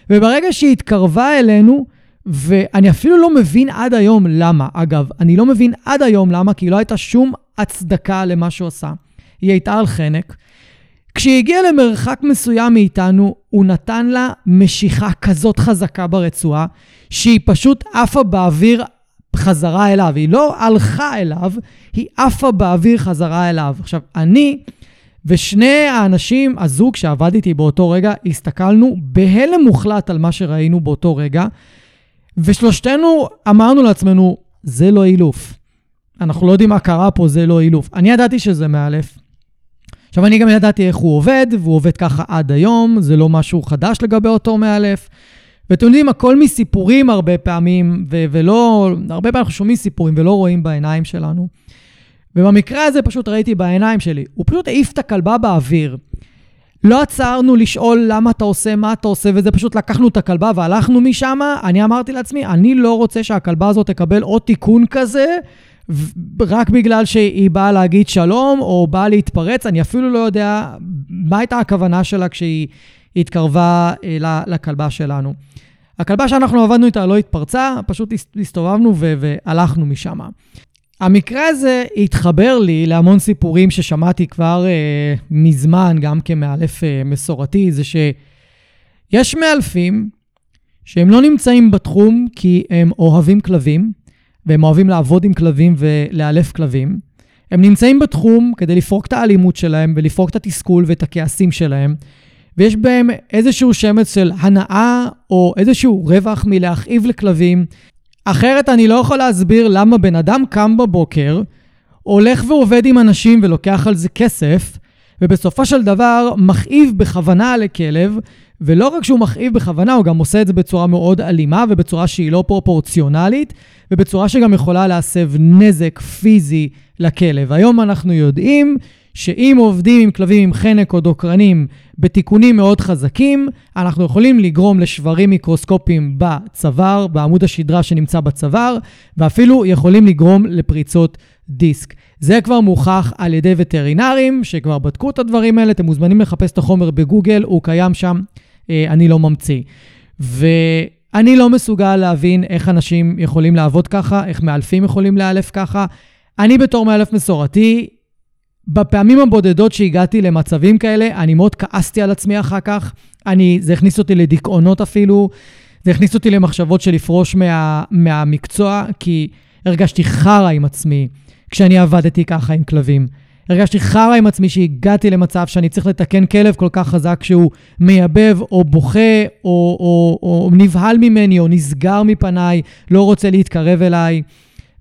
וברגע שהיא התקרבה אלינו, ואני אפילו לא מבין עד היום למה. אגב, אני לא מבין עד היום למה, כי לא הייתה שום הצדקה למה שהוא עשה. היא הייתה על חנק. כשהיא הגיעה למרחק מסוים מאיתנו, הוא נתן לה משיכה כזאת חזקה ברצועה, שהיא פשוט עפה באוויר חזרה אליו. היא לא הלכה אליו, היא עפה באוויר חזרה אליו. עכשיו, אני ושני האנשים, הזוג שעבד איתי באותו רגע, הסתכלנו בהלם מוחלט על מה שראינו באותו רגע, ושלושתנו אמרנו לעצמנו, זה לא אילוף. אנחנו לא יודעים מה קרה פה, זה לא אילוף. אני ידעתי שזה מאלף. עכשיו, אני גם ידעתי איך הוא עובד, והוא עובד ככה עד היום, זה לא משהו חדש לגבי אותו מאלף. ואתם יודעים, הכל מסיפורים הרבה פעמים, ו- ולא, הרבה פעמים אנחנו שומעים סיפורים ולא רואים בעיניים שלנו. ובמקרה הזה פשוט ראיתי בעיניים שלי. הוא פשוט העיף את הכלבה באוויר. לא עצרנו לשאול למה אתה עושה, מה אתה עושה, וזה פשוט לקחנו את הכלבה והלכנו משם. אני אמרתי לעצמי, אני לא רוצה שהכלבה הזאת תקבל עוד תיקון כזה, רק בגלל שהיא באה להגיד שלום, או באה להתפרץ. אני אפילו לא יודע מה הייתה הכוונה שלה כשהיא התקרבה אה, לכלבה שלנו. הכלבה שאנחנו עבדנו איתה לא התפרצה, פשוט הסתובבנו והלכנו משם. המקרה הזה התחבר לי להמון סיפורים ששמעתי כבר אה, מזמן, גם כמאלף אה, מסורתי, זה שיש מאלפים שהם לא נמצאים בתחום כי הם אוהבים כלבים, והם אוהבים לעבוד עם כלבים ולאלף כלבים. הם נמצאים בתחום כדי לפרוק את האלימות שלהם ולפרוק את התסכול ואת הכעסים שלהם, ויש בהם איזשהו שמץ של הנאה או איזשהו רווח מלהכאיב לכלבים, אחרת אני לא יכול להסביר למה בן אדם קם בבוקר, הולך ועובד עם אנשים ולוקח על זה כסף, ובסופו של דבר מכאיב בכוונה לכלב, ולא רק שהוא מכאיב בכוונה, הוא גם עושה את זה בצורה מאוד אלימה ובצורה שהיא לא פרופורציונלית, ובצורה שגם יכולה להסב נזק פיזי לכלב. היום אנחנו יודעים שאם עובדים עם כלבים עם חנק או דוקרנים בתיקונים מאוד חזקים, אנחנו יכולים לגרום לשברים מיקרוסקופיים בצוואר, בעמוד השדרה שנמצא בצוואר, ואפילו יכולים לגרום לפריצות דיסק. זה כבר מוכח על ידי וטרינרים שכבר בדקו את הדברים האלה, אתם מוזמנים לחפש את החומר בגוגל, הוא קיים שם, אה, אני לא ממציא. ואני לא מסוגל להבין איך אנשים יכולים לעבוד ככה, איך מאלפים יכולים לאלף ככה. אני בתור מאלף מסורתי, בפעמים הבודדות שהגעתי למצבים כאלה, אני מאוד כעסתי על עצמי אחר כך. אני, זה הכניס אותי לדיכאונות אפילו, זה הכניס אותי למחשבות של לפרוש מה, מהמקצוע, כי הרגשתי חרא עם עצמי כשאני עבדתי ככה עם כלבים. הרגשתי חרא עם עצמי שהגעתי למצב שאני צריך לתקן כלב כל כך חזק שהוא מייבב או בוכה או, או, או, או נבהל ממני או נסגר מפניי, לא רוצה להתקרב אליי.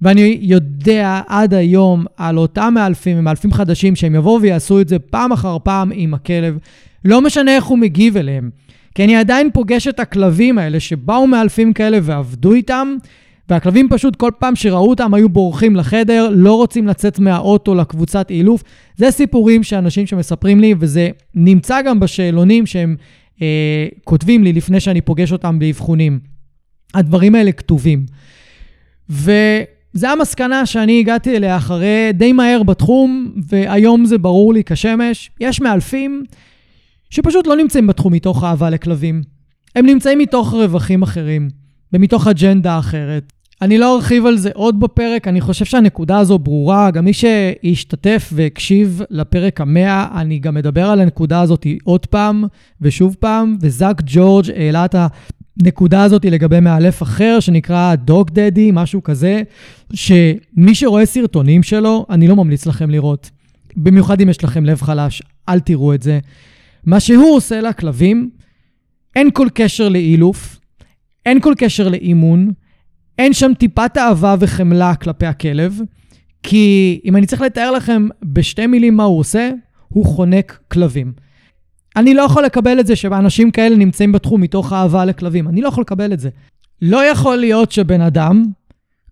ואני יודע עד היום על אותם מאלפים ומאלפים חדשים שהם יבואו ויעשו את זה פעם אחר פעם עם הכלב, לא משנה איך הוא מגיב אליהם. כי אני עדיין פוגש את הכלבים האלה שבאו מאלפים כאלה ועבדו איתם, והכלבים פשוט כל פעם שראו אותם היו בורחים לחדר, לא רוצים לצאת מהאוטו לקבוצת אילוף. זה סיפורים שאנשים שמספרים לי, וזה נמצא גם בשאלונים שהם אה, כותבים לי לפני שאני פוגש אותם באבחונים. הדברים האלה כתובים. ו... זה המסקנה שאני הגעתי אליה אחרי די מהר בתחום, והיום זה ברור לי כשמש. יש מאלפים שפשוט לא נמצאים בתחום מתוך אהבה לכלבים. הם נמצאים מתוך רווחים אחרים, ומתוך אג'נדה אחרת. אני לא ארחיב על זה עוד בפרק, אני חושב שהנקודה הזו ברורה. גם מי שהשתתף והקשיב לפרק המאה, אני גם מדבר על הנקודה הזאת עוד פעם ושוב פעם, וזאק ג'ורג' העלה את הנקודה הזאת לגבי מאלף אחר, שנקרא דוג דדי, משהו כזה, שמי שרואה סרטונים שלו, אני לא ממליץ לכם לראות. במיוחד אם יש לכם לב חלש, אל תראו את זה. מה שהוא עושה לכלבים, אין כל קשר לאילוף, אין כל קשר לאימון, אין שם טיפת אהבה וחמלה כלפי הכלב, כי אם אני צריך לתאר לכם בשתי מילים מה הוא עושה, הוא חונק כלבים. אני לא יכול לקבל את זה שאנשים כאלה נמצאים בתחום מתוך אהבה לכלבים. אני לא יכול לקבל את זה. לא יכול להיות שבן אדם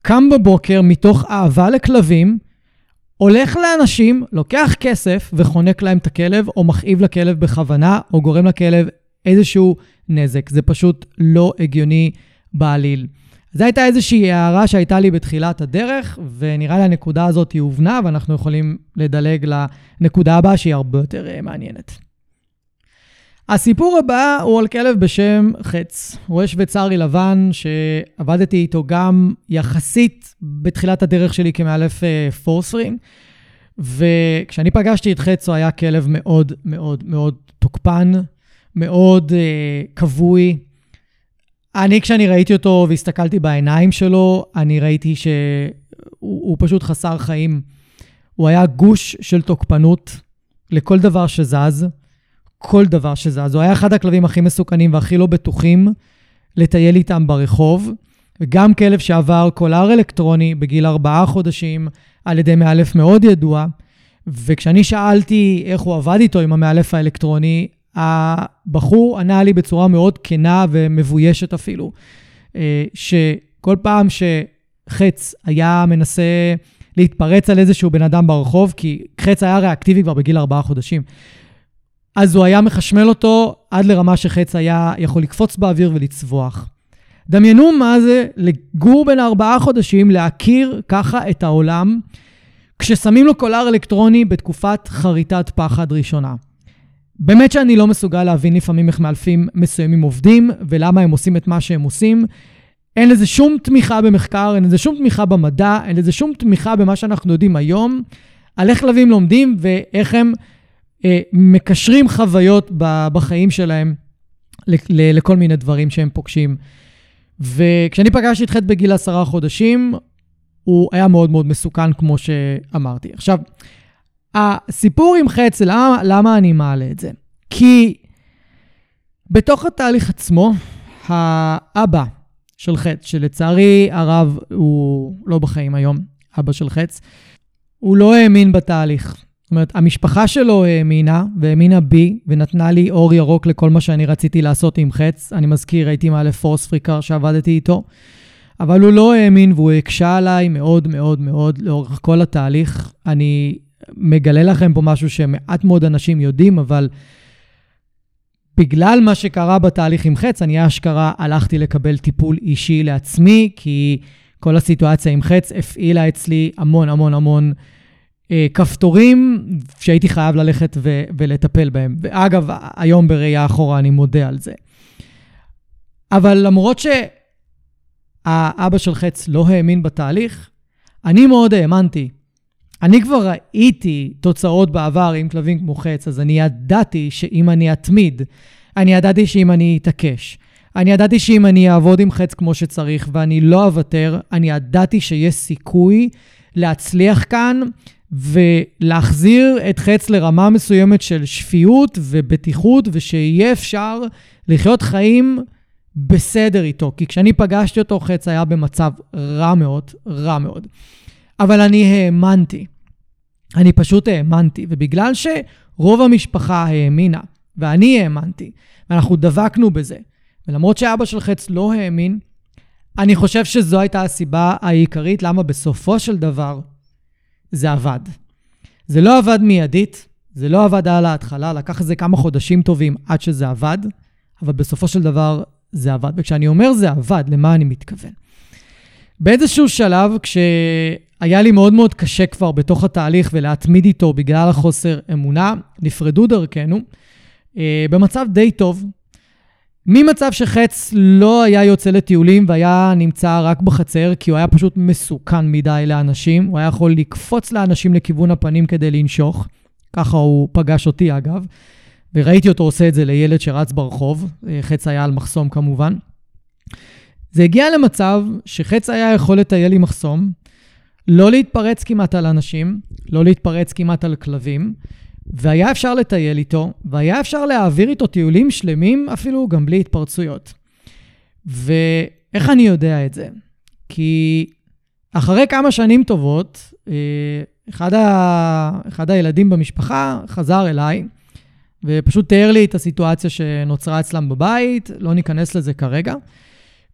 קם בבוקר מתוך אהבה לכלבים, הולך לאנשים, לוקח כסף וחונק להם את הכלב, או מכאיב לכלב בכוונה, או גורם לכלב איזשהו נזק. זה פשוט לא הגיוני בעליל. זו הייתה איזושהי הערה שהייתה לי בתחילת הדרך, ונראה לי הנקודה הזאת היא הובנה, ואנחנו יכולים לדלג לנקודה הבאה שהיא הרבה יותר אה, מעניינת. הסיפור הבא הוא על כלב בשם חץ, רואה שוויצרי לבן, שעבדתי איתו גם יחסית בתחילת הדרך שלי כמאלף אה, פורספרינג, וכשאני פגשתי את חץ הוא היה כלב מאוד מאוד מאוד תוקפן, מאוד uh, כבוי. אני, כשאני ראיתי אותו והסתכלתי בעיניים שלו, אני ראיתי שהוא פשוט חסר חיים. הוא היה גוש של תוקפנות לכל דבר שזז. כל דבר שזז. הוא היה אחד הכלבים הכי מסוכנים והכי לא בטוחים לטייל איתם ברחוב. וגם כלב שעבר קולר אלקטרוני בגיל ארבעה חודשים על ידי מאלף מאוד ידוע. וכשאני שאלתי איך הוא עבד איתו עם המאלף האלקטרוני, הבחור ענה לי בצורה מאוד כנה ומבוישת אפילו, אה, שכל פעם שחץ היה מנסה להתפרץ על איזשהו בן אדם ברחוב, כי חץ היה ריאקטיבי כבר בגיל ארבעה חודשים, אז הוא היה מחשמל אותו עד לרמה שחץ היה יכול לקפוץ באוויר ולצווח. דמיינו מה זה לגור בין ארבעה חודשים, להכיר ככה את העולם, כששמים לו קולר אלקטרוני בתקופת חריטת פחד ראשונה. באמת שאני לא מסוגל להבין לפעמים איך מאלפים מסוימים עובדים, ולמה הם עושים את מה שהם עושים. אין לזה שום תמיכה במחקר, אין לזה שום תמיכה במדע, אין לזה שום תמיכה במה שאנחנו יודעים היום, על איך כלבים לומדים ואיך הם מקשרים חוויות בחיים שלהם לכל מיני דברים שהם פוגשים. וכשאני פגשתי את חטא בגיל עשרה חודשים, הוא היה מאוד מאוד מסוכן, כמו שאמרתי. עכשיו, הסיפור עם חץ, למה, למה אני מעלה את זה? כי בתוך התהליך עצמו, האבא של חץ, שלצערי הרב הוא לא בחיים היום, אבא של חץ, הוא לא האמין בתהליך. זאת אומרת, המשפחה שלו האמינה, והאמינה בי, ונתנה לי אור ירוק לכל מה שאני רציתי לעשות עם חץ. אני מזכיר, הייתי מעלה פורס פריקר שעבדתי איתו, אבל הוא לא האמין והוא הקשה עליי מאוד מאוד מאוד לאורך כל התהליך. אני מגלה לכם פה משהו שמעט מאוד אנשים יודעים, אבל בגלל מה שקרה בתהליך עם חץ, אני אשכרה הלכתי לקבל טיפול אישי לעצמי, כי כל הסיטואציה עם חץ הפעילה אצלי המון המון המון אה, כפתורים שהייתי חייב ללכת ו- ולטפל בהם. ואגב, היום בראייה אחורה אני מודה על זה. אבל למרות שהאבא של חץ לא האמין בתהליך, אני מאוד האמנתי. אני כבר ראיתי תוצאות בעבר עם כלבים כמו חץ, אז אני ידעתי שאם אני אתמיד, אני ידעתי שאם אני אתעקש, אני ידעתי שאם אני אעבוד עם חץ כמו שצריך ואני לא אוותר, אני ידעתי שיש סיכוי להצליח כאן ולהחזיר את חץ לרמה מסוימת של שפיות ובטיחות, ושיהיה אפשר לחיות חיים בסדר איתו. כי כשאני פגשתי אותו, חץ היה במצב רע מאוד, רע מאוד. אבל אני האמנתי. אני פשוט האמנתי, ובגלל שרוב המשפחה האמינה, ואני האמנתי, ואנחנו דבקנו בזה, ולמרות שאבא של חץ לא האמין, אני חושב שזו הייתה הסיבה העיקרית למה בסופו של דבר זה עבד. זה לא עבד מיידית, זה לא עבד על ההתחלה, לקח איזה כמה חודשים טובים עד שזה עבד, אבל בסופו של דבר זה עבד. וכשאני אומר זה עבד, למה אני מתכוון? באיזשהו שלב, כשהיה לי מאוד מאוד קשה כבר בתוך התהליך ולהתמיד איתו בגלל החוסר אמונה, נפרדו דרכנו, אה, במצב די טוב, ממצב שחץ לא היה יוצא לטיולים והיה נמצא רק בחצר, כי הוא היה פשוט מסוכן מדי לאנשים, הוא היה יכול לקפוץ לאנשים לכיוון הפנים כדי לנשוך, ככה הוא פגש אותי אגב, וראיתי אותו עושה את זה לילד שרץ ברחוב, חץ היה על מחסום כמובן. זה הגיע למצב שחץ היה יכול לטייל עם מחסום, לא להתפרץ כמעט על אנשים, לא להתפרץ כמעט על כלבים, והיה אפשר לטייל איתו, והיה אפשר להעביר איתו טיולים שלמים, אפילו גם בלי התפרצויות. ואיך אני יודע את זה? כי אחרי כמה שנים טובות, אה, אחד, ה... אחד הילדים במשפחה חזר אליי, ופשוט תיאר לי את הסיטואציה שנוצרה אצלם בבית, לא ניכנס לזה כרגע.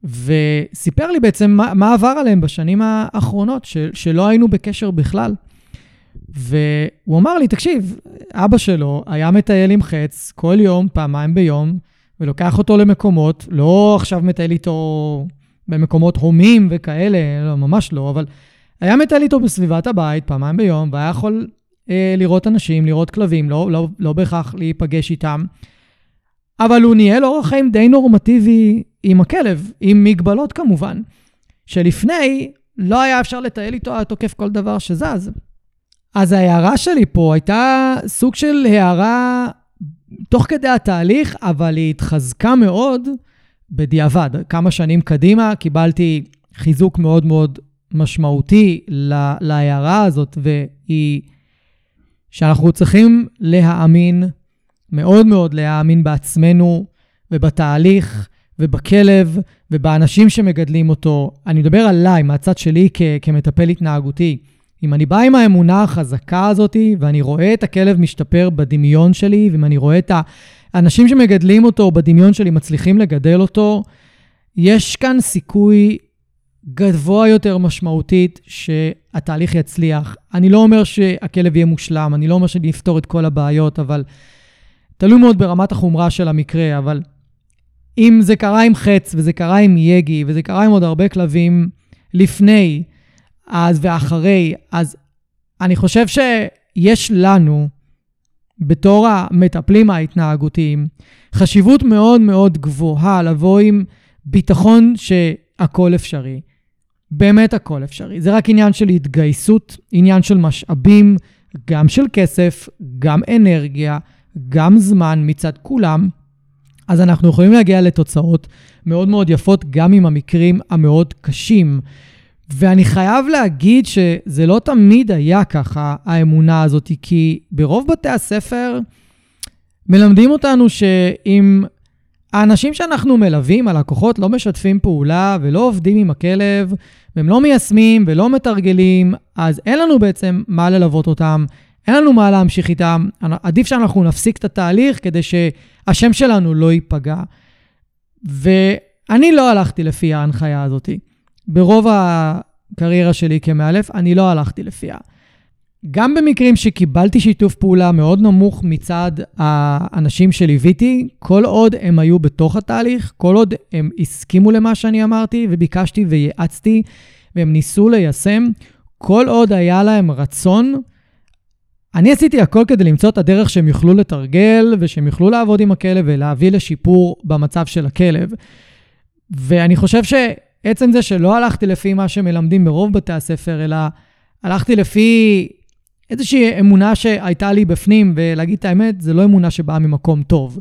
וסיפר לי בעצם מה, מה עבר עליהם בשנים האחרונות, ש, שלא היינו בקשר בכלל. והוא אמר לי, תקשיב, אבא שלו היה מטייל עם חץ כל יום, פעמיים ביום, ולוקח אותו למקומות, לא עכשיו מטייל איתו במקומות הומים וכאלה, לא, ממש לא, אבל היה מטייל איתו בסביבת הבית פעמיים ביום, והיה יכול אה, לראות אנשים, לראות כלבים, לא, לא, לא בהכרח להיפגש איתם. אבל הוא ניהל אורח חיים די נורמטיבי עם הכלב, עם מגבלות כמובן, שלפני לא היה אפשר לטייל איתו תוקף כל דבר שזז. אז ההערה שלי פה הייתה סוג של הערה תוך כדי התהליך, אבל היא התחזקה מאוד בדיעבד. כמה שנים קדימה קיבלתי חיזוק מאוד מאוד משמעותי להערה הזאת, והיא שאנחנו צריכים להאמין, מאוד מאוד להאמין בעצמנו ובתהליך ובכלב ובאנשים שמגדלים אותו. אני מדבר עליי, מהצד שלי כ- כמטפל התנהגותי. אם אני בא עם האמונה החזקה הזאת, ואני רואה את הכלב משתפר בדמיון שלי, ואם אני רואה את האנשים שמגדלים אותו בדמיון שלי מצליחים לגדל אותו, יש כאן סיכוי גבוה יותר משמעותית שהתהליך יצליח. אני לא אומר שהכלב יהיה מושלם, אני לא אומר שאני אפתור את כל הבעיות, אבל תלוי מאוד ברמת החומרה של המקרה, אבל אם זה קרה עם חץ, וזה קרה עם יגי, וזה קרה עם עוד הרבה כלבים לפני, אז ואחרי, אז אני חושב שיש לנו, בתור המטפלים ההתנהגותיים, חשיבות מאוד מאוד גבוהה לבוא עם ביטחון שהכל אפשרי. באמת הכל אפשרי. זה רק עניין של התגייסות, עניין של משאבים, גם של כסף, גם אנרגיה, גם זמן מצד כולם. אז אנחנו יכולים להגיע לתוצאות מאוד מאוד יפות גם עם המקרים המאוד קשים. ואני חייב להגיד שזה לא תמיד היה ככה, האמונה הזאת, כי ברוב בתי הספר מלמדים אותנו שאם האנשים שאנחנו מלווים, הלקוחות, לא משתפים פעולה ולא עובדים עם הכלב, והם לא מיישמים ולא מתרגלים, אז אין לנו בעצם מה ללוות אותם, אין לנו מה להמשיך איתם. עדיף שאנחנו נפסיק את התהליך כדי שהשם שלנו לא ייפגע. ואני לא הלכתי לפי ההנחיה הזאת. ברוב הקריירה שלי כמאלף, אני לא הלכתי לפיה. גם במקרים שקיבלתי שיתוף פעולה מאוד נמוך מצד האנשים שליוויתי, כל עוד הם היו בתוך התהליך, כל עוד הם הסכימו למה שאני אמרתי וביקשתי וייעצתי, והם ניסו ליישם, כל עוד היה להם רצון, אני עשיתי הכל כדי למצוא את הדרך שהם יוכלו לתרגל ושהם יוכלו לעבוד עם הכלב ולהביא לשיפור במצב של הכלב. ואני חושב שעצם זה שלא הלכתי לפי מה שמלמדים ברוב בתי הספר, אלא הלכתי לפי איזושהי אמונה שהייתה לי בפנים, ולהגיד את האמת, זה לא אמונה שבאה ממקום טוב.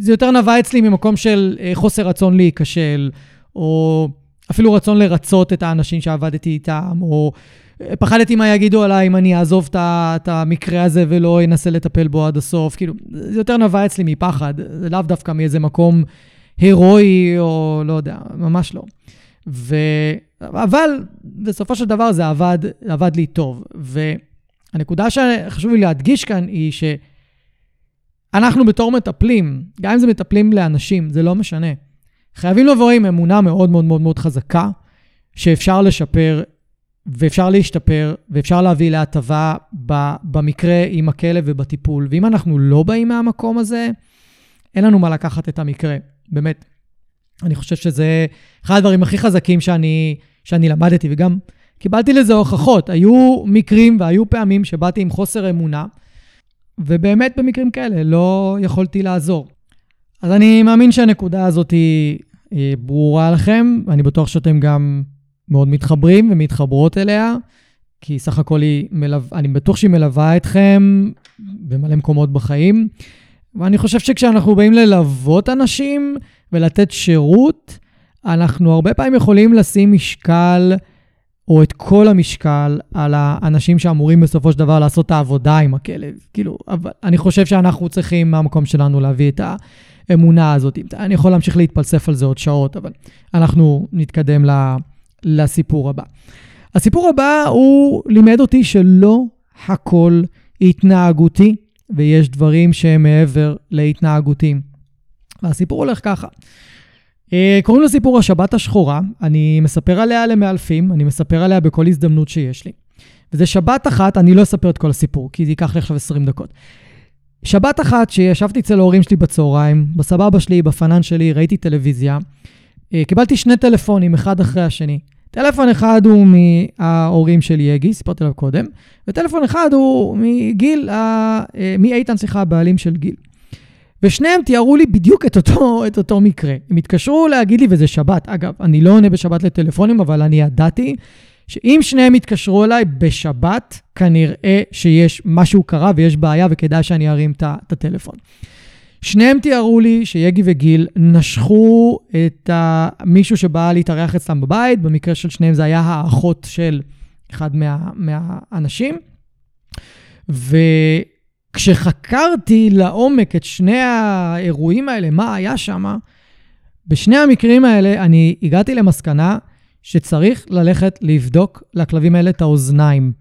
זה יותר נבע אצלי ממקום של אה, חוסר רצון להיכשל, או אפילו רצון לרצות את האנשים שעבדתי איתם, או אה, פחדתי מה יגידו עליי אם אני אעזוב את המקרה הזה ולא אנסה לטפל בו עד הסוף. כאילו, זה יותר נבע אצלי מפחד, זה לאו דווקא מאיזה מקום הירואי, או לא יודע, ממש לא. ו... אבל בסופו של דבר זה עבד, עבד לי טוב. ו... הנקודה שחשוב לי להדגיש כאן היא שאנחנו בתור מטפלים, גם אם זה מטפלים לאנשים, זה לא משנה. חייבים לבוא עם אמונה מאוד מאוד מאוד מאוד חזקה, שאפשר לשפר ואפשר להשתפר ואפשר להביא להטבה במקרה עם הכלב ובטיפול. ואם אנחנו לא באים מהמקום הזה, אין לנו מה לקחת את המקרה, באמת. אני חושב שזה אחד הדברים הכי חזקים שאני, שאני למדתי, וגם קיבלתי לזה הוכחות. היו מקרים והיו פעמים שבאתי עם חוסר אמונה, ובאמת במקרים כאלה לא יכולתי לעזור. אז אני מאמין שהנקודה הזאת היא ברורה לכם, ואני בטוח שאתם גם מאוד מתחברים ומתחברות אליה, כי סך הכל היא מלו... אני בטוח שהיא מלווה אתכם במלא מקומות בחיים. ואני חושב שכשאנחנו באים ללוות אנשים ולתת שירות, אנחנו הרבה פעמים יכולים לשים משקל או את כל המשקל על האנשים שאמורים בסופו של דבר לעשות את העבודה עם הכלב. כאילו, אבל אני חושב שאנחנו צריכים מהמקום שלנו להביא את האמונה הזאת. אני יכול להמשיך להתפלסף על זה עוד שעות, אבל אנחנו נתקדם לסיפור הבא. הסיפור הבא הוא לימד אותי שלא הכל התנהגותי, ויש דברים שהם מעבר להתנהגותי. והסיפור הולך ככה. אה, קוראים לסיפור השבת השחורה, אני מספר עליה למאלפים, אני מספר עליה בכל הזדמנות שיש לי. וזה שבת אחת, אני לא אספר את כל הסיפור, כי זה ייקח לי עכשיו 20 דקות. שבת אחת שישבתי אצל ההורים שלי בצהריים, בסבבה שלי, בפנן שלי, ראיתי טלוויזיה. אה, קיבלתי שני טלפונים, אחד אחרי השני. טלפון אחד הוא מההורים של יגי, סיפרתי עליו קודם, וטלפון אחד הוא מגיל, אה, מאיתן, סליחה, הבעלים של גיל. ושניהם תיארו לי בדיוק את אותו, את אותו מקרה. הם התקשרו להגיד לי, וזה שבת. אגב, אני לא עונה בשבת לטלפונים, אבל אני ידעתי שאם שניהם יתקשרו אליי בשבת, כנראה שיש משהו קרה ויש בעיה וכדאי שאני ארים את הטלפון. שניהם תיארו לי שיגי וגיל נשכו את מישהו שבא להתארח אצלם בבית, במקרה של שניהם זה היה האחות של אחד מה, מהאנשים. וכשחקרתי לעומק את שני האירועים האלה, מה היה שם, בשני המקרים האלה אני הגעתי למסקנה שצריך ללכת לבדוק לכלבים האלה את האוזניים.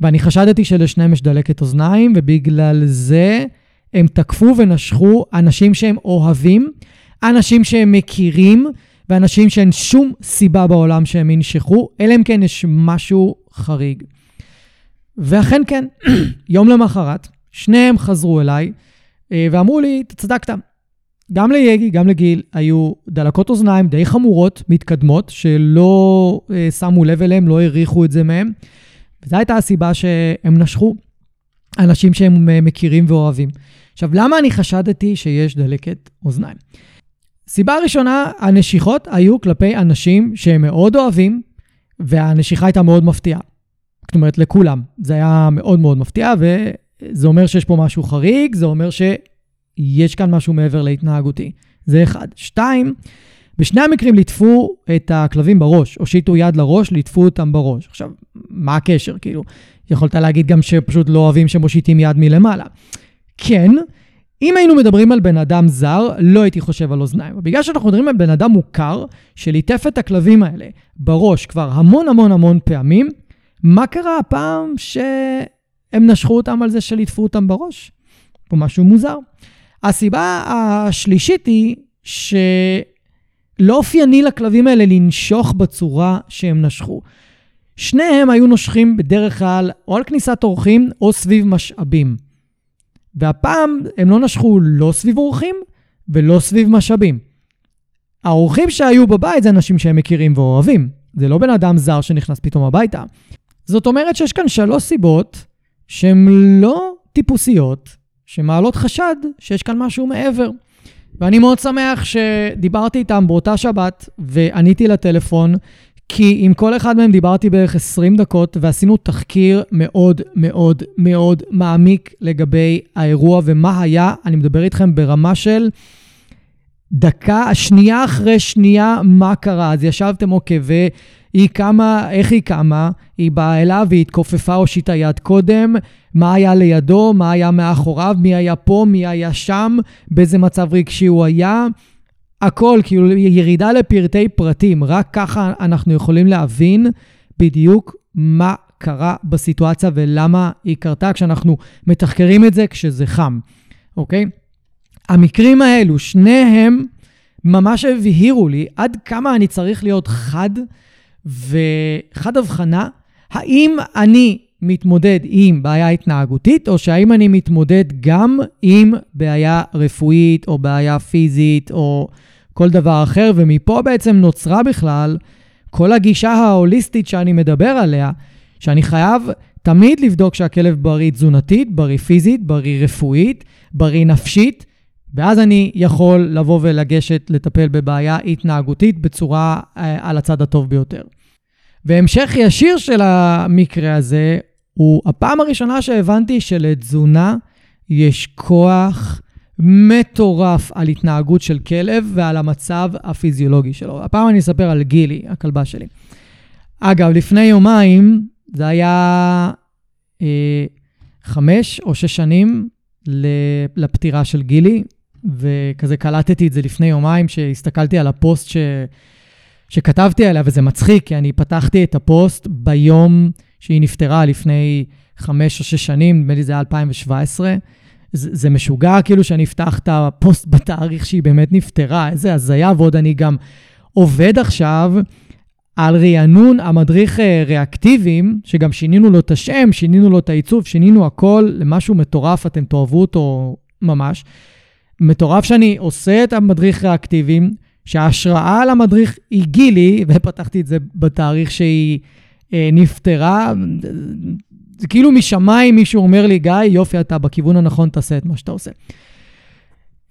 ואני חשדתי שלשניהם יש דלקת אוזניים, ובגלל זה הם תקפו ונשכו אנשים שהם אוהבים, אנשים שהם מכירים, ואנשים שאין שום סיבה בעולם שהם ינשכו, אלא אם כן יש משהו חריג. ואכן כן, יום למחרת, שניהם חזרו אליי אה, ואמרו לי, צדקת. גם ליגי, גם לגיל, היו דלקות אוזניים די חמורות, מתקדמות, שלא אה, שמו לב אליהם, לא העריכו את זה מהם. וזו הייתה הסיבה שהם נשכו אנשים שהם אה, מכירים ואוהבים. עכשיו, למה אני חשדתי שיש דלקת אוזניים? סיבה ראשונה, הנשיכות היו כלפי אנשים שהם מאוד אוהבים, והנשיכה הייתה מאוד מפתיעה. זאת אומרת, לכולם. זה היה מאוד מאוד מפתיע, וזה אומר שיש פה משהו חריג, זה אומר שיש כאן משהו מעבר להתנהגותי. זה אחד. שתיים, בשני המקרים ליטפו את הכלבים בראש, הושיטו יד לראש, ליטפו אותם בראש. עכשיו, מה הקשר? כאילו, יכולת להגיד גם שפשוט לא אוהבים שמושיטים יד מלמעלה. כן, אם היינו מדברים על בן אדם זר, לא הייתי חושב על אוזניים. בגלל שאנחנו מדברים על בן אדם מוכר, שליטף את הכלבים האלה בראש כבר המון המון המון פעמים, מה קרה הפעם שהם נשכו אותם על זה שליטפו אותם בראש? פה משהו מוזר. הסיבה השלישית היא שלא אופייני לכלבים האלה לנשוך בצורה שהם נשכו. שניהם היו נושכים בדרך כלל או על כניסת אורחים או סביב משאבים. והפעם הם לא נשכו לא סביב אורחים ולא סביב משאבים. האורחים שהיו בבית זה אנשים שהם מכירים ואוהבים. זה לא בן אדם זר שנכנס פתאום הביתה. זאת אומרת שיש כאן שלוש סיבות שהן לא טיפוסיות, שמעלות חשד שיש כאן משהו מעבר. ואני מאוד שמח שדיברתי איתם באותה שבת ועניתי לטלפון, כי עם כל אחד מהם דיברתי בערך 20 דקות, ועשינו תחקיר מאוד מאוד מאוד מעמיק לגבי האירוע ומה היה. אני מדבר איתכם ברמה של דקה, שנייה אחרי שנייה, מה קרה. אז ישבתם, אוקיי, והיא קמה, איך היא קמה? היא באה אליו והיא התכופפה, הושיטה יד קודם, מה היה לידו, מה היה מאחוריו, מי היה פה, מי היה שם, באיזה מצב רגשי הוא היה. הכל, כאילו ירידה לפרטי פרטים, רק ככה אנחנו יכולים להבין בדיוק מה קרה בסיטואציה ולמה היא קרתה כשאנחנו מתחקרים את זה כשזה חם, אוקיי? המקרים האלו, שניהם ממש הבהירו לי עד כמה אני צריך להיות חד וחד הבחנה, האם אני מתמודד עם בעיה התנהגותית, או שהאם אני מתמודד גם עם בעיה רפואית, או בעיה פיזית, או כל דבר אחר, ומפה בעצם נוצרה בכלל כל הגישה ההוליסטית שאני מדבר עליה, שאני חייב תמיד לבדוק שהכלב בריא תזונתית, בריא פיזית, בריא רפואית, בריא נפשית, ואז אני יכול לבוא ולגשת לטפל בבעיה התנהגותית בצורה אה, על הצד הטוב ביותר. והמשך ישיר של המקרה הזה הוא הפעם הראשונה שהבנתי שלתזונה יש כוח מטורף על התנהגות של כלב ועל המצב הפיזיולוגי שלו. הפעם אני אספר על גילי, הכלבה שלי. אגב, לפני יומיים, זה היה אה, חמש או שש שנים לפטירה של גילי, וכזה קלטתי את זה לפני יומיים, שהסתכלתי על הפוסט ש... שכתבתי עליה, וזה מצחיק, כי אני פתחתי את הפוסט ביום שהיא נפטרה לפני חמש או שש שנים, נדמה לי זה היה 2017, זה, זה משוגע כאילו שאני אפתח את הפוסט בתאריך שהיא באמת נפטרה, איזה הזיה, ועוד אני גם עובד עכשיו על רענון המדריך אה, ריאקטיביים, שגם שינינו לו את השם, שינינו לו את העיצוב, שינינו הכל למשהו מטורף, אתם תאהבו אותו ממש. מטורף שאני עושה את המדריך ריאקטיביים, שההשראה על המדריך היא גילי, ופתחתי את זה בתאריך שהיא אה, נפטרה. זה כאילו משמיים מישהו אומר לי, גיא, יופי, אתה בכיוון הנכון, תעשה את מה שאתה עושה.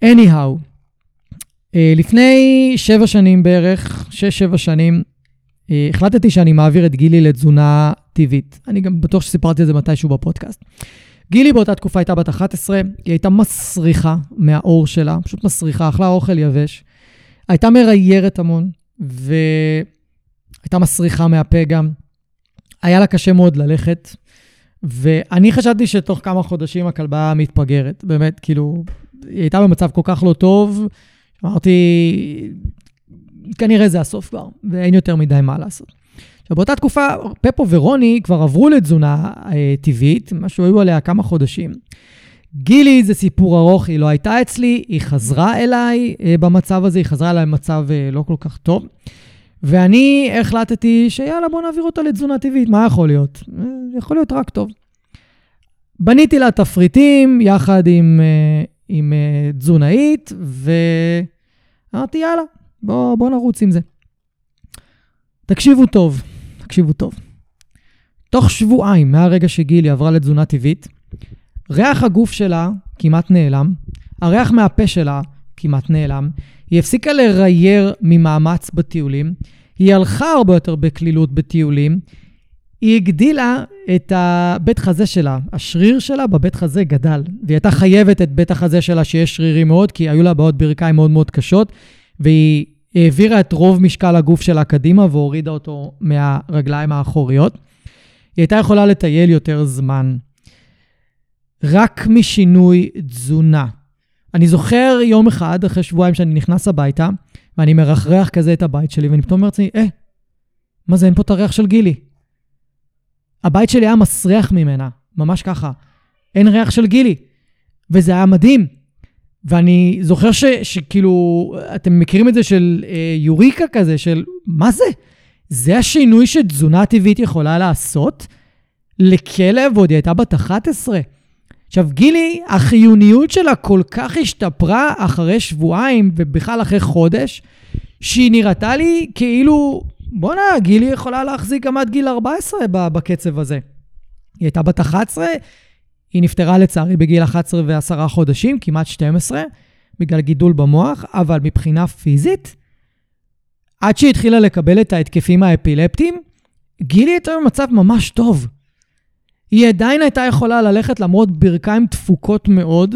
anyhow, אה, לפני שבע שנים בערך, שש-שבע שנים, אה, החלטתי שאני מעביר את גילי לתזונה טבעית. אני גם בטוח שסיפרתי את זה מתישהו בפודקאסט. גילי באותה תקופה הייתה בת 11, היא הייתה מסריחה מהאור שלה, פשוט מסריחה, אכלה אוכל יבש. הייתה מריירת המון, והייתה מסריחה מהפה גם. היה לה קשה מאוד ללכת, ואני חשבתי שתוך כמה חודשים הכלבה מתפגרת. באמת, כאילו, היא הייתה במצב כל כך לא טוב, אמרתי, כנראה זה הסוף כבר, ואין יותר מדי מה לעשות. עכשיו, באותה תקופה, פפו ורוני כבר עברו לתזונה אה, טבעית, משהו היו עליה כמה חודשים. גילי זה סיפור ארוך, היא לא הייתה אצלי, היא חזרה אליי אה, במצב הזה, היא חזרה אליי במצב אה, לא כל כך טוב. ואני החלטתי שיאללה, בוא נעביר אותה לתזונה טבעית, מה יכול להיות? יכול להיות רק טוב. בניתי לה תפריטים יחד עם, אה, עם אה, תזונאית, ואמרתי, יאללה, בוא, בוא נרוץ עם זה. תקשיבו טוב, תקשיבו טוב. תוך שבועיים מהרגע שגילי עברה לתזונה טבעית, ריח הגוף שלה כמעט נעלם, הריח מהפה שלה כמעט נעלם, היא הפסיקה לרייר ממאמץ בטיולים, היא הלכה הרבה יותר בקלילות בטיולים, היא הגדילה את הבית חזה שלה. השריר שלה בבית חזה גדל, והיא הייתה חייבת את בית החזה שלה שיש שרירים מאוד, כי היו לה בעיות ברכיים מאוד מאוד קשות, והיא העבירה את רוב משקל הגוף שלה קדימה והורידה אותו מהרגליים האחוריות. היא הייתה יכולה לטייל יותר זמן. רק משינוי תזונה. אני זוכר יום אחד, אחרי שבועיים שאני נכנס הביתה, ואני מרחרח כזה את הבית שלי, ואני פתאום אומר לעצמי, אה, מה זה, אין פה את הריח של גילי. הבית שלי היה מסריח ממנה, ממש ככה. אין ריח של גילי. וזה היה מדהים. ואני זוכר ש, שכאילו, אתם מכירים את זה של אה, יוריקה כזה, של מה זה? זה השינוי שתזונה טבעית יכולה לעשות לכלב, ועוד היא הייתה בת 11. עכשיו, גילי, החיוניות שלה כל כך השתפרה אחרי שבועיים, ובכלל אחרי חודש, שהיא נראתה לי כאילו, בואנה, גילי יכולה להחזיק גם עד גיל 14 בקצב הזה. היא הייתה בת 11, היא נפטרה לצערי בגיל 11 ו-10 חודשים, כמעט 12, בגלל גידול במוח, אבל מבחינה פיזית, עד שהיא התחילה לקבל את ההתקפים האפילפטיים, גילי הייתה במצב ממש טוב. היא עדיין הייתה יכולה ללכת למרות ברכיים תפוקות מאוד,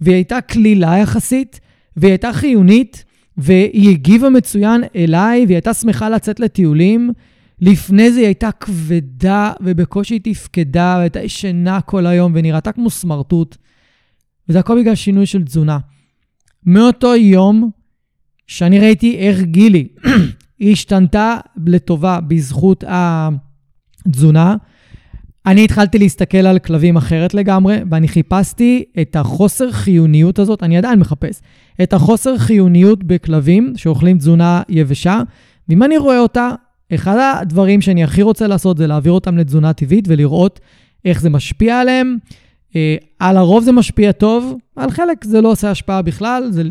והיא הייתה קלילה יחסית, והיא הייתה חיונית, והיא הגיבה מצוין אליי, והיא הייתה שמחה לצאת לטיולים. לפני זה היא הייתה כבדה ובקושי תפקדה, והייתה ישנה כל היום ונראתה כמו סמרטוט. וזה הכל בגלל שינוי של תזונה. מאותו יום שאני ראיתי איך גילי, היא השתנתה לטובה בזכות התזונה, אני התחלתי להסתכל על כלבים אחרת לגמרי, ואני חיפשתי את החוסר חיוניות הזאת, אני עדיין מחפש, את החוסר חיוניות בכלבים שאוכלים תזונה יבשה, ואם אני רואה אותה, אחד הדברים שאני הכי רוצה לעשות זה להעביר אותם לתזונה טבעית ולראות איך זה משפיע עליהם. אה, על הרוב זה משפיע טוב, על חלק זה לא עושה השפעה בכלל, זה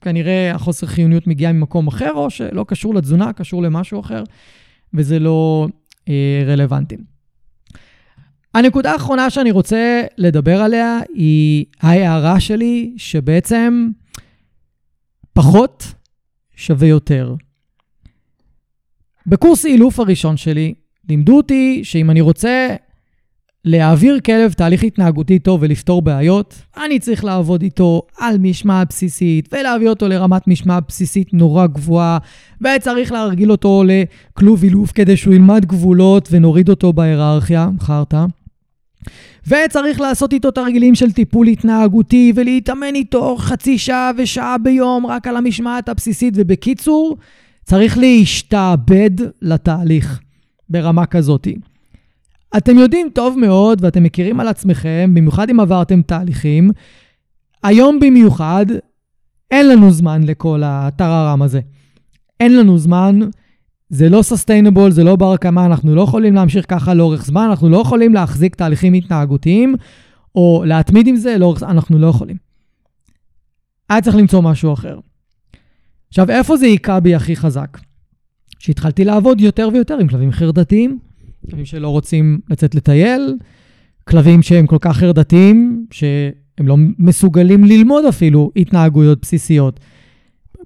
כנראה החוסר חיוניות מגיעה ממקום אחר, או שלא קשור לתזונה, קשור למשהו אחר, וזה לא אה, רלוונטי. הנקודה האחרונה שאני רוצה לדבר עליה היא ההערה שלי, שבעצם פחות שווה יותר. בקורס אילוף הראשון שלי, לימדו אותי שאם אני רוצה להעביר כלב תהליך התנהגותי טוב ולפתור בעיות, אני צריך לעבוד איתו על משמעת בסיסית, ולהביא אותו לרמת משמעת בסיסית נורא גבוהה, וצריך להרגיל אותו לכלוב אילוף כדי שהוא ילמד גבולות ונוריד אותו בהיררכיה, חרטא. וצריך לעשות איתו תרגילים של טיפול התנהגותי ולהתאמן איתו חצי שעה ושעה ביום רק על המשמעת הבסיסית. ובקיצור, צריך להשתעבד לתהליך ברמה כזאת. אתם יודעים טוב מאוד ואתם מכירים על עצמכם, במיוחד אם עברתם תהליכים, היום במיוחד, אין לנו זמן לכל הטררם הזה. אין לנו זמן, זה לא סוסטיינבול, זה לא בר קמה, אנחנו לא יכולים להמשיך ככה לאורך זמן, אנחנו לא יכולים להחזיק תהליכים התנהגותיים, או להתמיד עם זה לאורך זמן, אנחנו לא יכולים. היה צריך למצוא משהו אחר. עכשיו, איפה זה היכה בי הכי חזק? שהתחלתי לעבוד יותר ויותר עם כלבים חרדתיים, כלבים שלא רוצים לצאת לטייל, כלבים שהם כל כך חרדתיים, שהם לא מסוגלים ללמוד אפילו התנהגויות בסיסיות.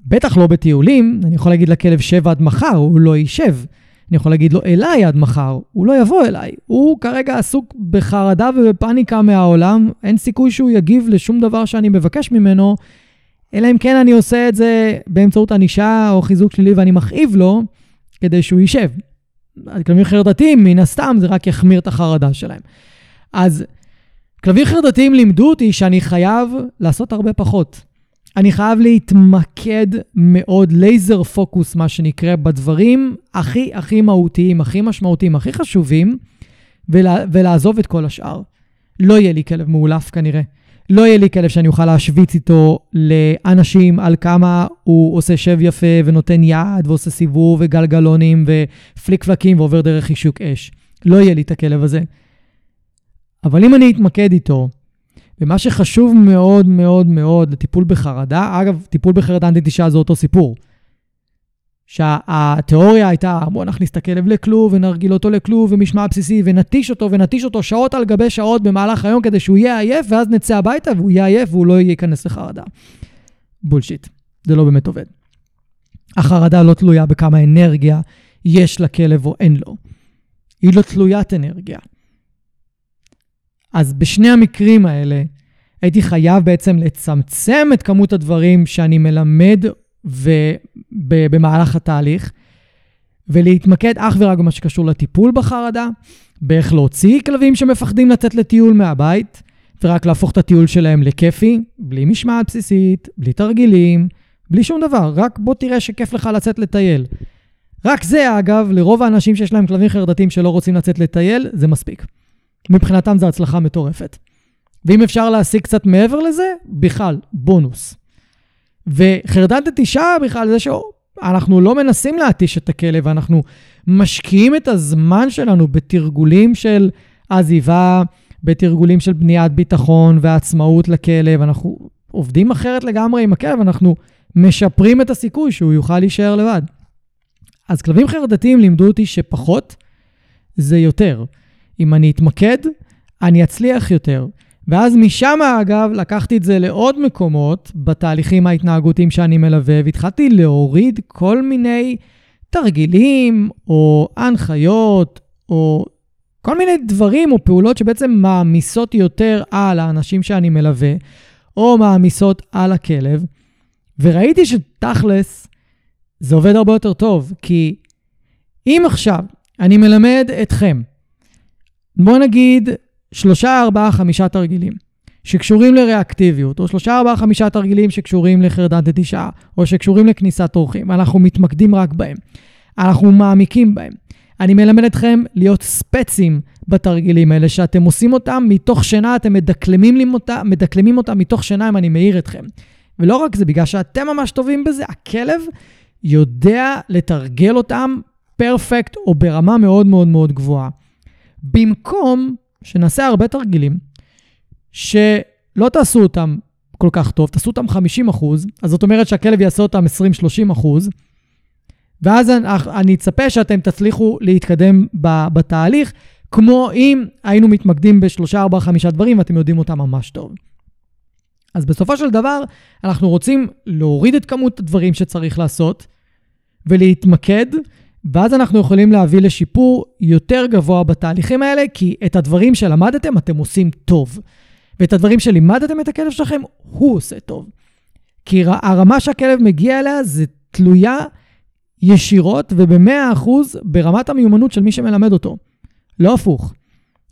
בטח לא בטיולים, אני יכול להגיד לכלב שב עד מחר, הוא לא יישב. אני יכול להגיד לו אליי עד מחר, הוא לא יבוא אליי. הוא כרגע עסוק בחרדה ובפאניקה מהעולם, אין סיכוי שהוא יגיב לשום דבר שאני מבקש ממנו, אלא אם כן אני עושה את זה באמצעות ענישה או חיזוק שלילי ואני מכאיב לו, כדי שהוא יישב. כלבים חרדתיים, מן הסתם, זה רק יחמיר את החרדה שלהם. אז כלבים חרדתיים לימדו אותי שאני חייב לעשות הרבה פחות. אני חייב להתמקד מאוד, לייזר פוקוס, מה שנקרא, בדברים הכי הכי מהותיים, הכי משמעותיים, הכי חשובים, ולה, ולעזוב את כל השאר. לא יהיה לי כלב מאולף כנראה. לא יהיה לי כלב שאני אוכל להשוויץ איתו לאנשים על כמה הוא עושה שב יפה ונותן יד ועושה סיבוב וגלגלונים ופליק פלקים ועובר דרך חישוק אש. לא יהיה לי את הכלב הזה. אבל אם אני אתמקד איתו, ומה שחשוב מאוד מאוד מאוד לטיפול בחרדה, אגב, טיפול בחרדה אנטי-תשעה זה אותו סיפור. שהתיאוריה הייתה, בואו נכניס את הכלב לכלוב ונרגיל אותו לכלוב ומשמע בסיסי ונטיש אותו ונטיש אותו שעות על גבי שעות במהלך היום כדי שהוא יהיה עייף ואז נצא הביתה והוא יהיה עייף והוא לא ייכנס לחרדה. בולשיט, זה לא באמת עובד. החרדה לא תלויה בכמה אנרגיה יש לכלב או אין לו. היא לא תלוית אנרגיה. אז בשני המקרים האלה, הייתי חייב בעצם לצמצם את כמות הדברים שאני מלמד במהלך התהליך, ולהתמקד אך ורק במה שקשור לטיפול בחרדה, באיך להוציא כלבים שמפחדים לצאת לטיול מהבית, ורק להפוך את הטיול שלהם לכיפי, בלי משמעת בסיסית, בלי תרגילים, בלי שום דבר, רק בוא תראה שכיף לך לצאת לטייל. רק זה, אגב, לרוב האנשים שיש להם כלבים חרדתיים שלא רוצים לצאת לטייל, זה מספיק. מבחינתם זו הצלחה מטורפת. ואם אפשר להשיג קצת מעבר לזה, בכלל, בונוס. וחרדת נטישה בכלל זה שאנחנו לא מנסים להתיש את הכלב, אנחנו משקיעים את הזמן שלנו בתרגולים של עזיבה, בתרגולים של בניית ביטחון ועצמאות לכלב. אנחנו עובדים אחרת לגמרי עם הכלב, אנחנו משפרים את הסיכוי שהוא יוכל להישאר לבד. אז כלבים חרדתיים לימדו אותי שפחות זה יותר. אם אני אתמקד, אני אצליח יותר. ואז משם, אגב, לקחתי את זה לעוד מקומות בתהליכים ההתנהגותיים שאני מלווה, והתחלתי להוריד כל מיני תרגילים או הנחיות או כל מיני דברים או פעולות שבעצם מעמיסות יותר על האנשים שאני מלווה, או מעמיסות על הכלב. וראיתי שתכלס, זה עובד הרבה יותר טוב, כי אם עכשיו אני מלמד אתכם, בוא נגיד שלושה, ארבעה, חמישה תרגילים שקשורים לריאקטיביות, או שלושה, ארבעה, חמישה תרגילים שקשורים לחרדת נטישה, או שקשורים לכניסת אורחים. אנחנו מתמקדים רק בהם. אנחנו מעמיקים בהם. אני מלמד אתכם להיות ספצים בתרגילים האלה, שאתם עושים אותם מתוך שינה, אתם מדקלמים אותם, מדקלמים אותם מתוך שינה אם אני מעיר אתכם. ולא רק זה, בגלל שאתם ממש טובים בזה, הכלב יודע לתרגל אותם פרפקט או ברמה מאוד מאוד מאוד גבוהה. במקום שנעשה הרבה תרגילים, שלא תעשו אותם כל כך טוב, תעשו אותם 50 אחוז, אז זאת אומרת שהכלב יעשה אותם 20-30 אחוז, ואז אני אצפה שאתם תצליחו להתקדם בתהליך, כמו אם היינו מתמקדים בשלושה, ארבעה, חמישה דברים ואתם יודעים אותם ממש טוב. אז בסופו של דבר, אנחנו רוצים להוריד את כמות הדברים שצריך לעשות ולהתמקד ואז אנחנו יכולים להביא לשיפור יותר גבוה בתהליכים האלה, כי את הדברים שלמדתם אתם עושים טוב. ואת הדברים שלימדתם את הכלב שלכם, הוא עושה טוב. כי הרמה שהכלב מגיע אליה זה תלויה ישירות וב-100% ברמת המיומנות של מי שמלמד אותו. לא הפוך.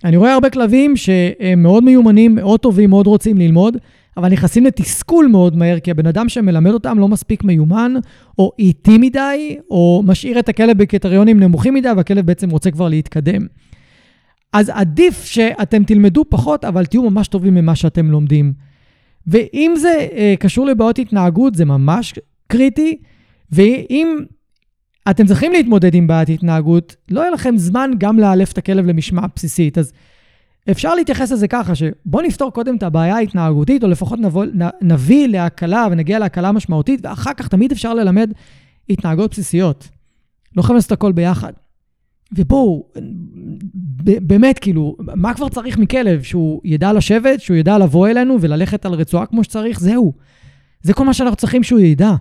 אני רואה הרבה כלבים שהם מאוד מיומנים, מאוד טובים, מאוד רוצים ללמוד, אבל נכנסים לתסכול מאוד מהר, כי הבן אדם שמלמד אותם לא מספיק מיומן, או איטי מדי, או משאיר את הכלב בקריטריונים נמוכים מדי, והכלב בעצם רוצה כבר להתקדם. אז עדיף שאתם תלמדו פחות, אבל תהיו ממש טובים ממה שאתם לומדים. ואם זה אה, קשור לבעיות התנהגות, זה ממש קריטי, ואם אתם צריכים להתמודד עם בעיית התנהגות, לא יהיה לכם זמן גם לאלף את הכלב למשמע בסיסית. אז אפשר להתייחס לזה ככה, שבואו נפתור קודם את הבעיה ההתנהגותית, או לפחות נבוא, נביא להקלה ונגיע להקלה משמעותית, ואחר כך תמיד אפשר ללמד התנהגות בסיסיות. לא חייבים לעשות הכל ביחד. ובואו, באמת, כאילו, מה כבר צריך מכלב? שהוא ידע לשבת, שהוא ידע לבוא אלינו וללכת על רצועה כמו שצריך? זהו. זה כל מה שאנחנו צריכים שהוא ידע.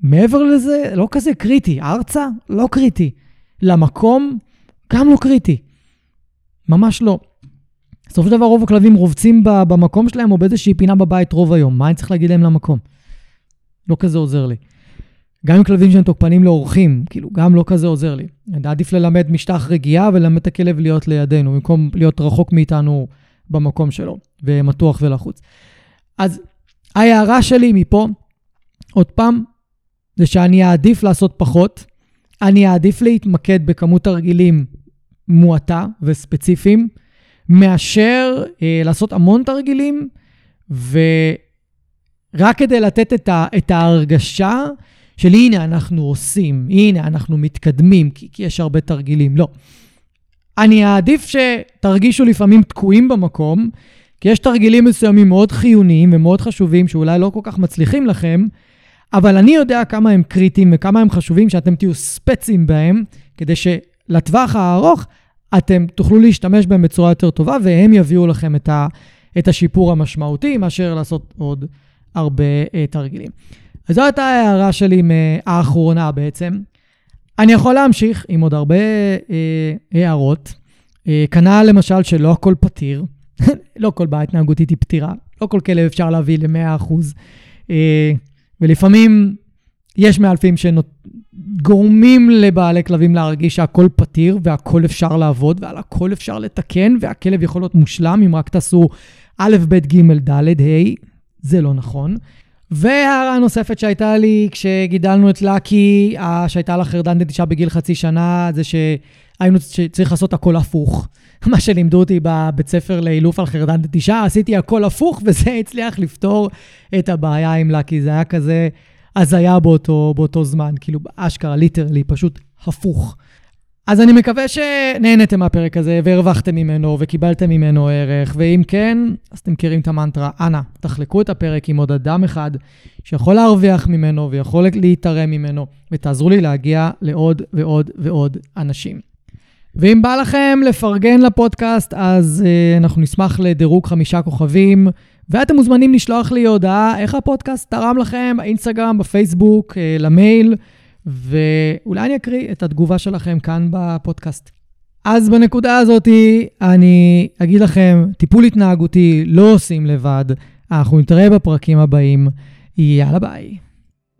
מעבר לזה, לא כזה קריטי. ארצה? לא קריטי. למקום? גם לא קריטי. ממש לא. בסופו של דבר רוב הכלבים רובצים במקום שלהם או באיזושהי פינה בבית רוב היום. מה אני צריך להגיד להם למקום? לא כזה עוזר לי. גם עם כלבים שהם תוקפנים לאורחים, כאילו, גם לא כזה עוזר לי. עדיף ללמד משטח רגיעה וללמד את הכלב להיות לידינו, במקום להיות רחוק מאיתנו במקום שלו, ומתוח ולחוץ. אז ההערה שלי מפה, עוד פעם, זה שאני אעדיף לעשות פחות, אני אעדיף להתמקד בכמות תרגילים מועטה וספציפיים, מאשר אה, לעשות המון תרגילים, ורק כדי לתת את, ה, את ההרגשה של הנה אנחנו עושים, הנה אנחנו מתקדמים, כי, כי יש הרבה תרגילים. לא. אני אעדיף שתרגישו לפעמים תקועים במקום, כי יש תרגילים מסוימים מאוד חיוניים ומאוד חשובים, שאולי לא כל כך מצליחים לכם, אבל אני יודע כמה הם קריטיים וכמה הם חשובים שאתם תהיו ספצים בהם, כדי שלטווח הארוך אתם תוכלו להשתמש בהם בצורה יותר טובה, והם יביאו לכם את, ה, את השיפור המשמעותי, מאשר לעשות עוד הרבה uh, תרגילים. אז זו הייתה ההערה שלי מהאחרונה בעצם. אני יכול להמשיך עם עוד הרבה אה, הערות. אה, כנ"ל למשל שלא הכל פתיר, לא כל בעיה התנהגותית היא פתירה, לא כל כלב אפשר להביא ל-100%. אה, ולפעמים יש מאלפים שגורמים לבעלי כלבים להרגיש שהכל פתיר והכל אפשר לעבוד ועל הכל אפשר לתקן והכלב יכול להיות מושלם אם רק תעשו א', ב', ג', ד', ה', זה לא נכון. והערה נוספת שהייתה לי כשגידלנו את לקי, שהייתה לה חרדן נטישה בגיל חצי שנה, זה שהיינו, שצריך לעשות הכל הפוך. מה שלימדו אותי בבית ספר לאילוף על חרדן נטישה, עשיתי הכל הפוך, וזה הצליח לפתור את הבעיה עם לקי. זה היה כזה הזיה באותו, באותו זמן, כאילו, אשכרה, ליטרלי, פשוט הפוך. אז אני מקווה שנהנתם מהפרק הזה והרווחתם ממנו וקיבלתם ממנו ערך, ואם כן, אז אתם מכירים את המנטרה, אנא, תחלקו את הפרק עם עוד אדם אחד שיכול להרוויח ממנו ויכול להתערם ממנו, ותעזרו לי להגיע לעוד ועוד ועוד אנשים. ואם בא לכם לפרגן לפודקאסט, אז uh, אנחנו נשמח לדירוג חמישה כוכבים, ואתם מוזמנים לשלוח לי הודעה איך הפודקאסט תרם לכם, באינסטגרם, בפייסבוק, uh, למייל. ואולי אני אקריא את התגובה שלכם כאן בפודקאסט. אז בנקודה הזאת אני אגיד לכם, טיפול התנהגותי לא עושים לבד, אנחנו נתראה בפרקים הבאים. יאללה ביי.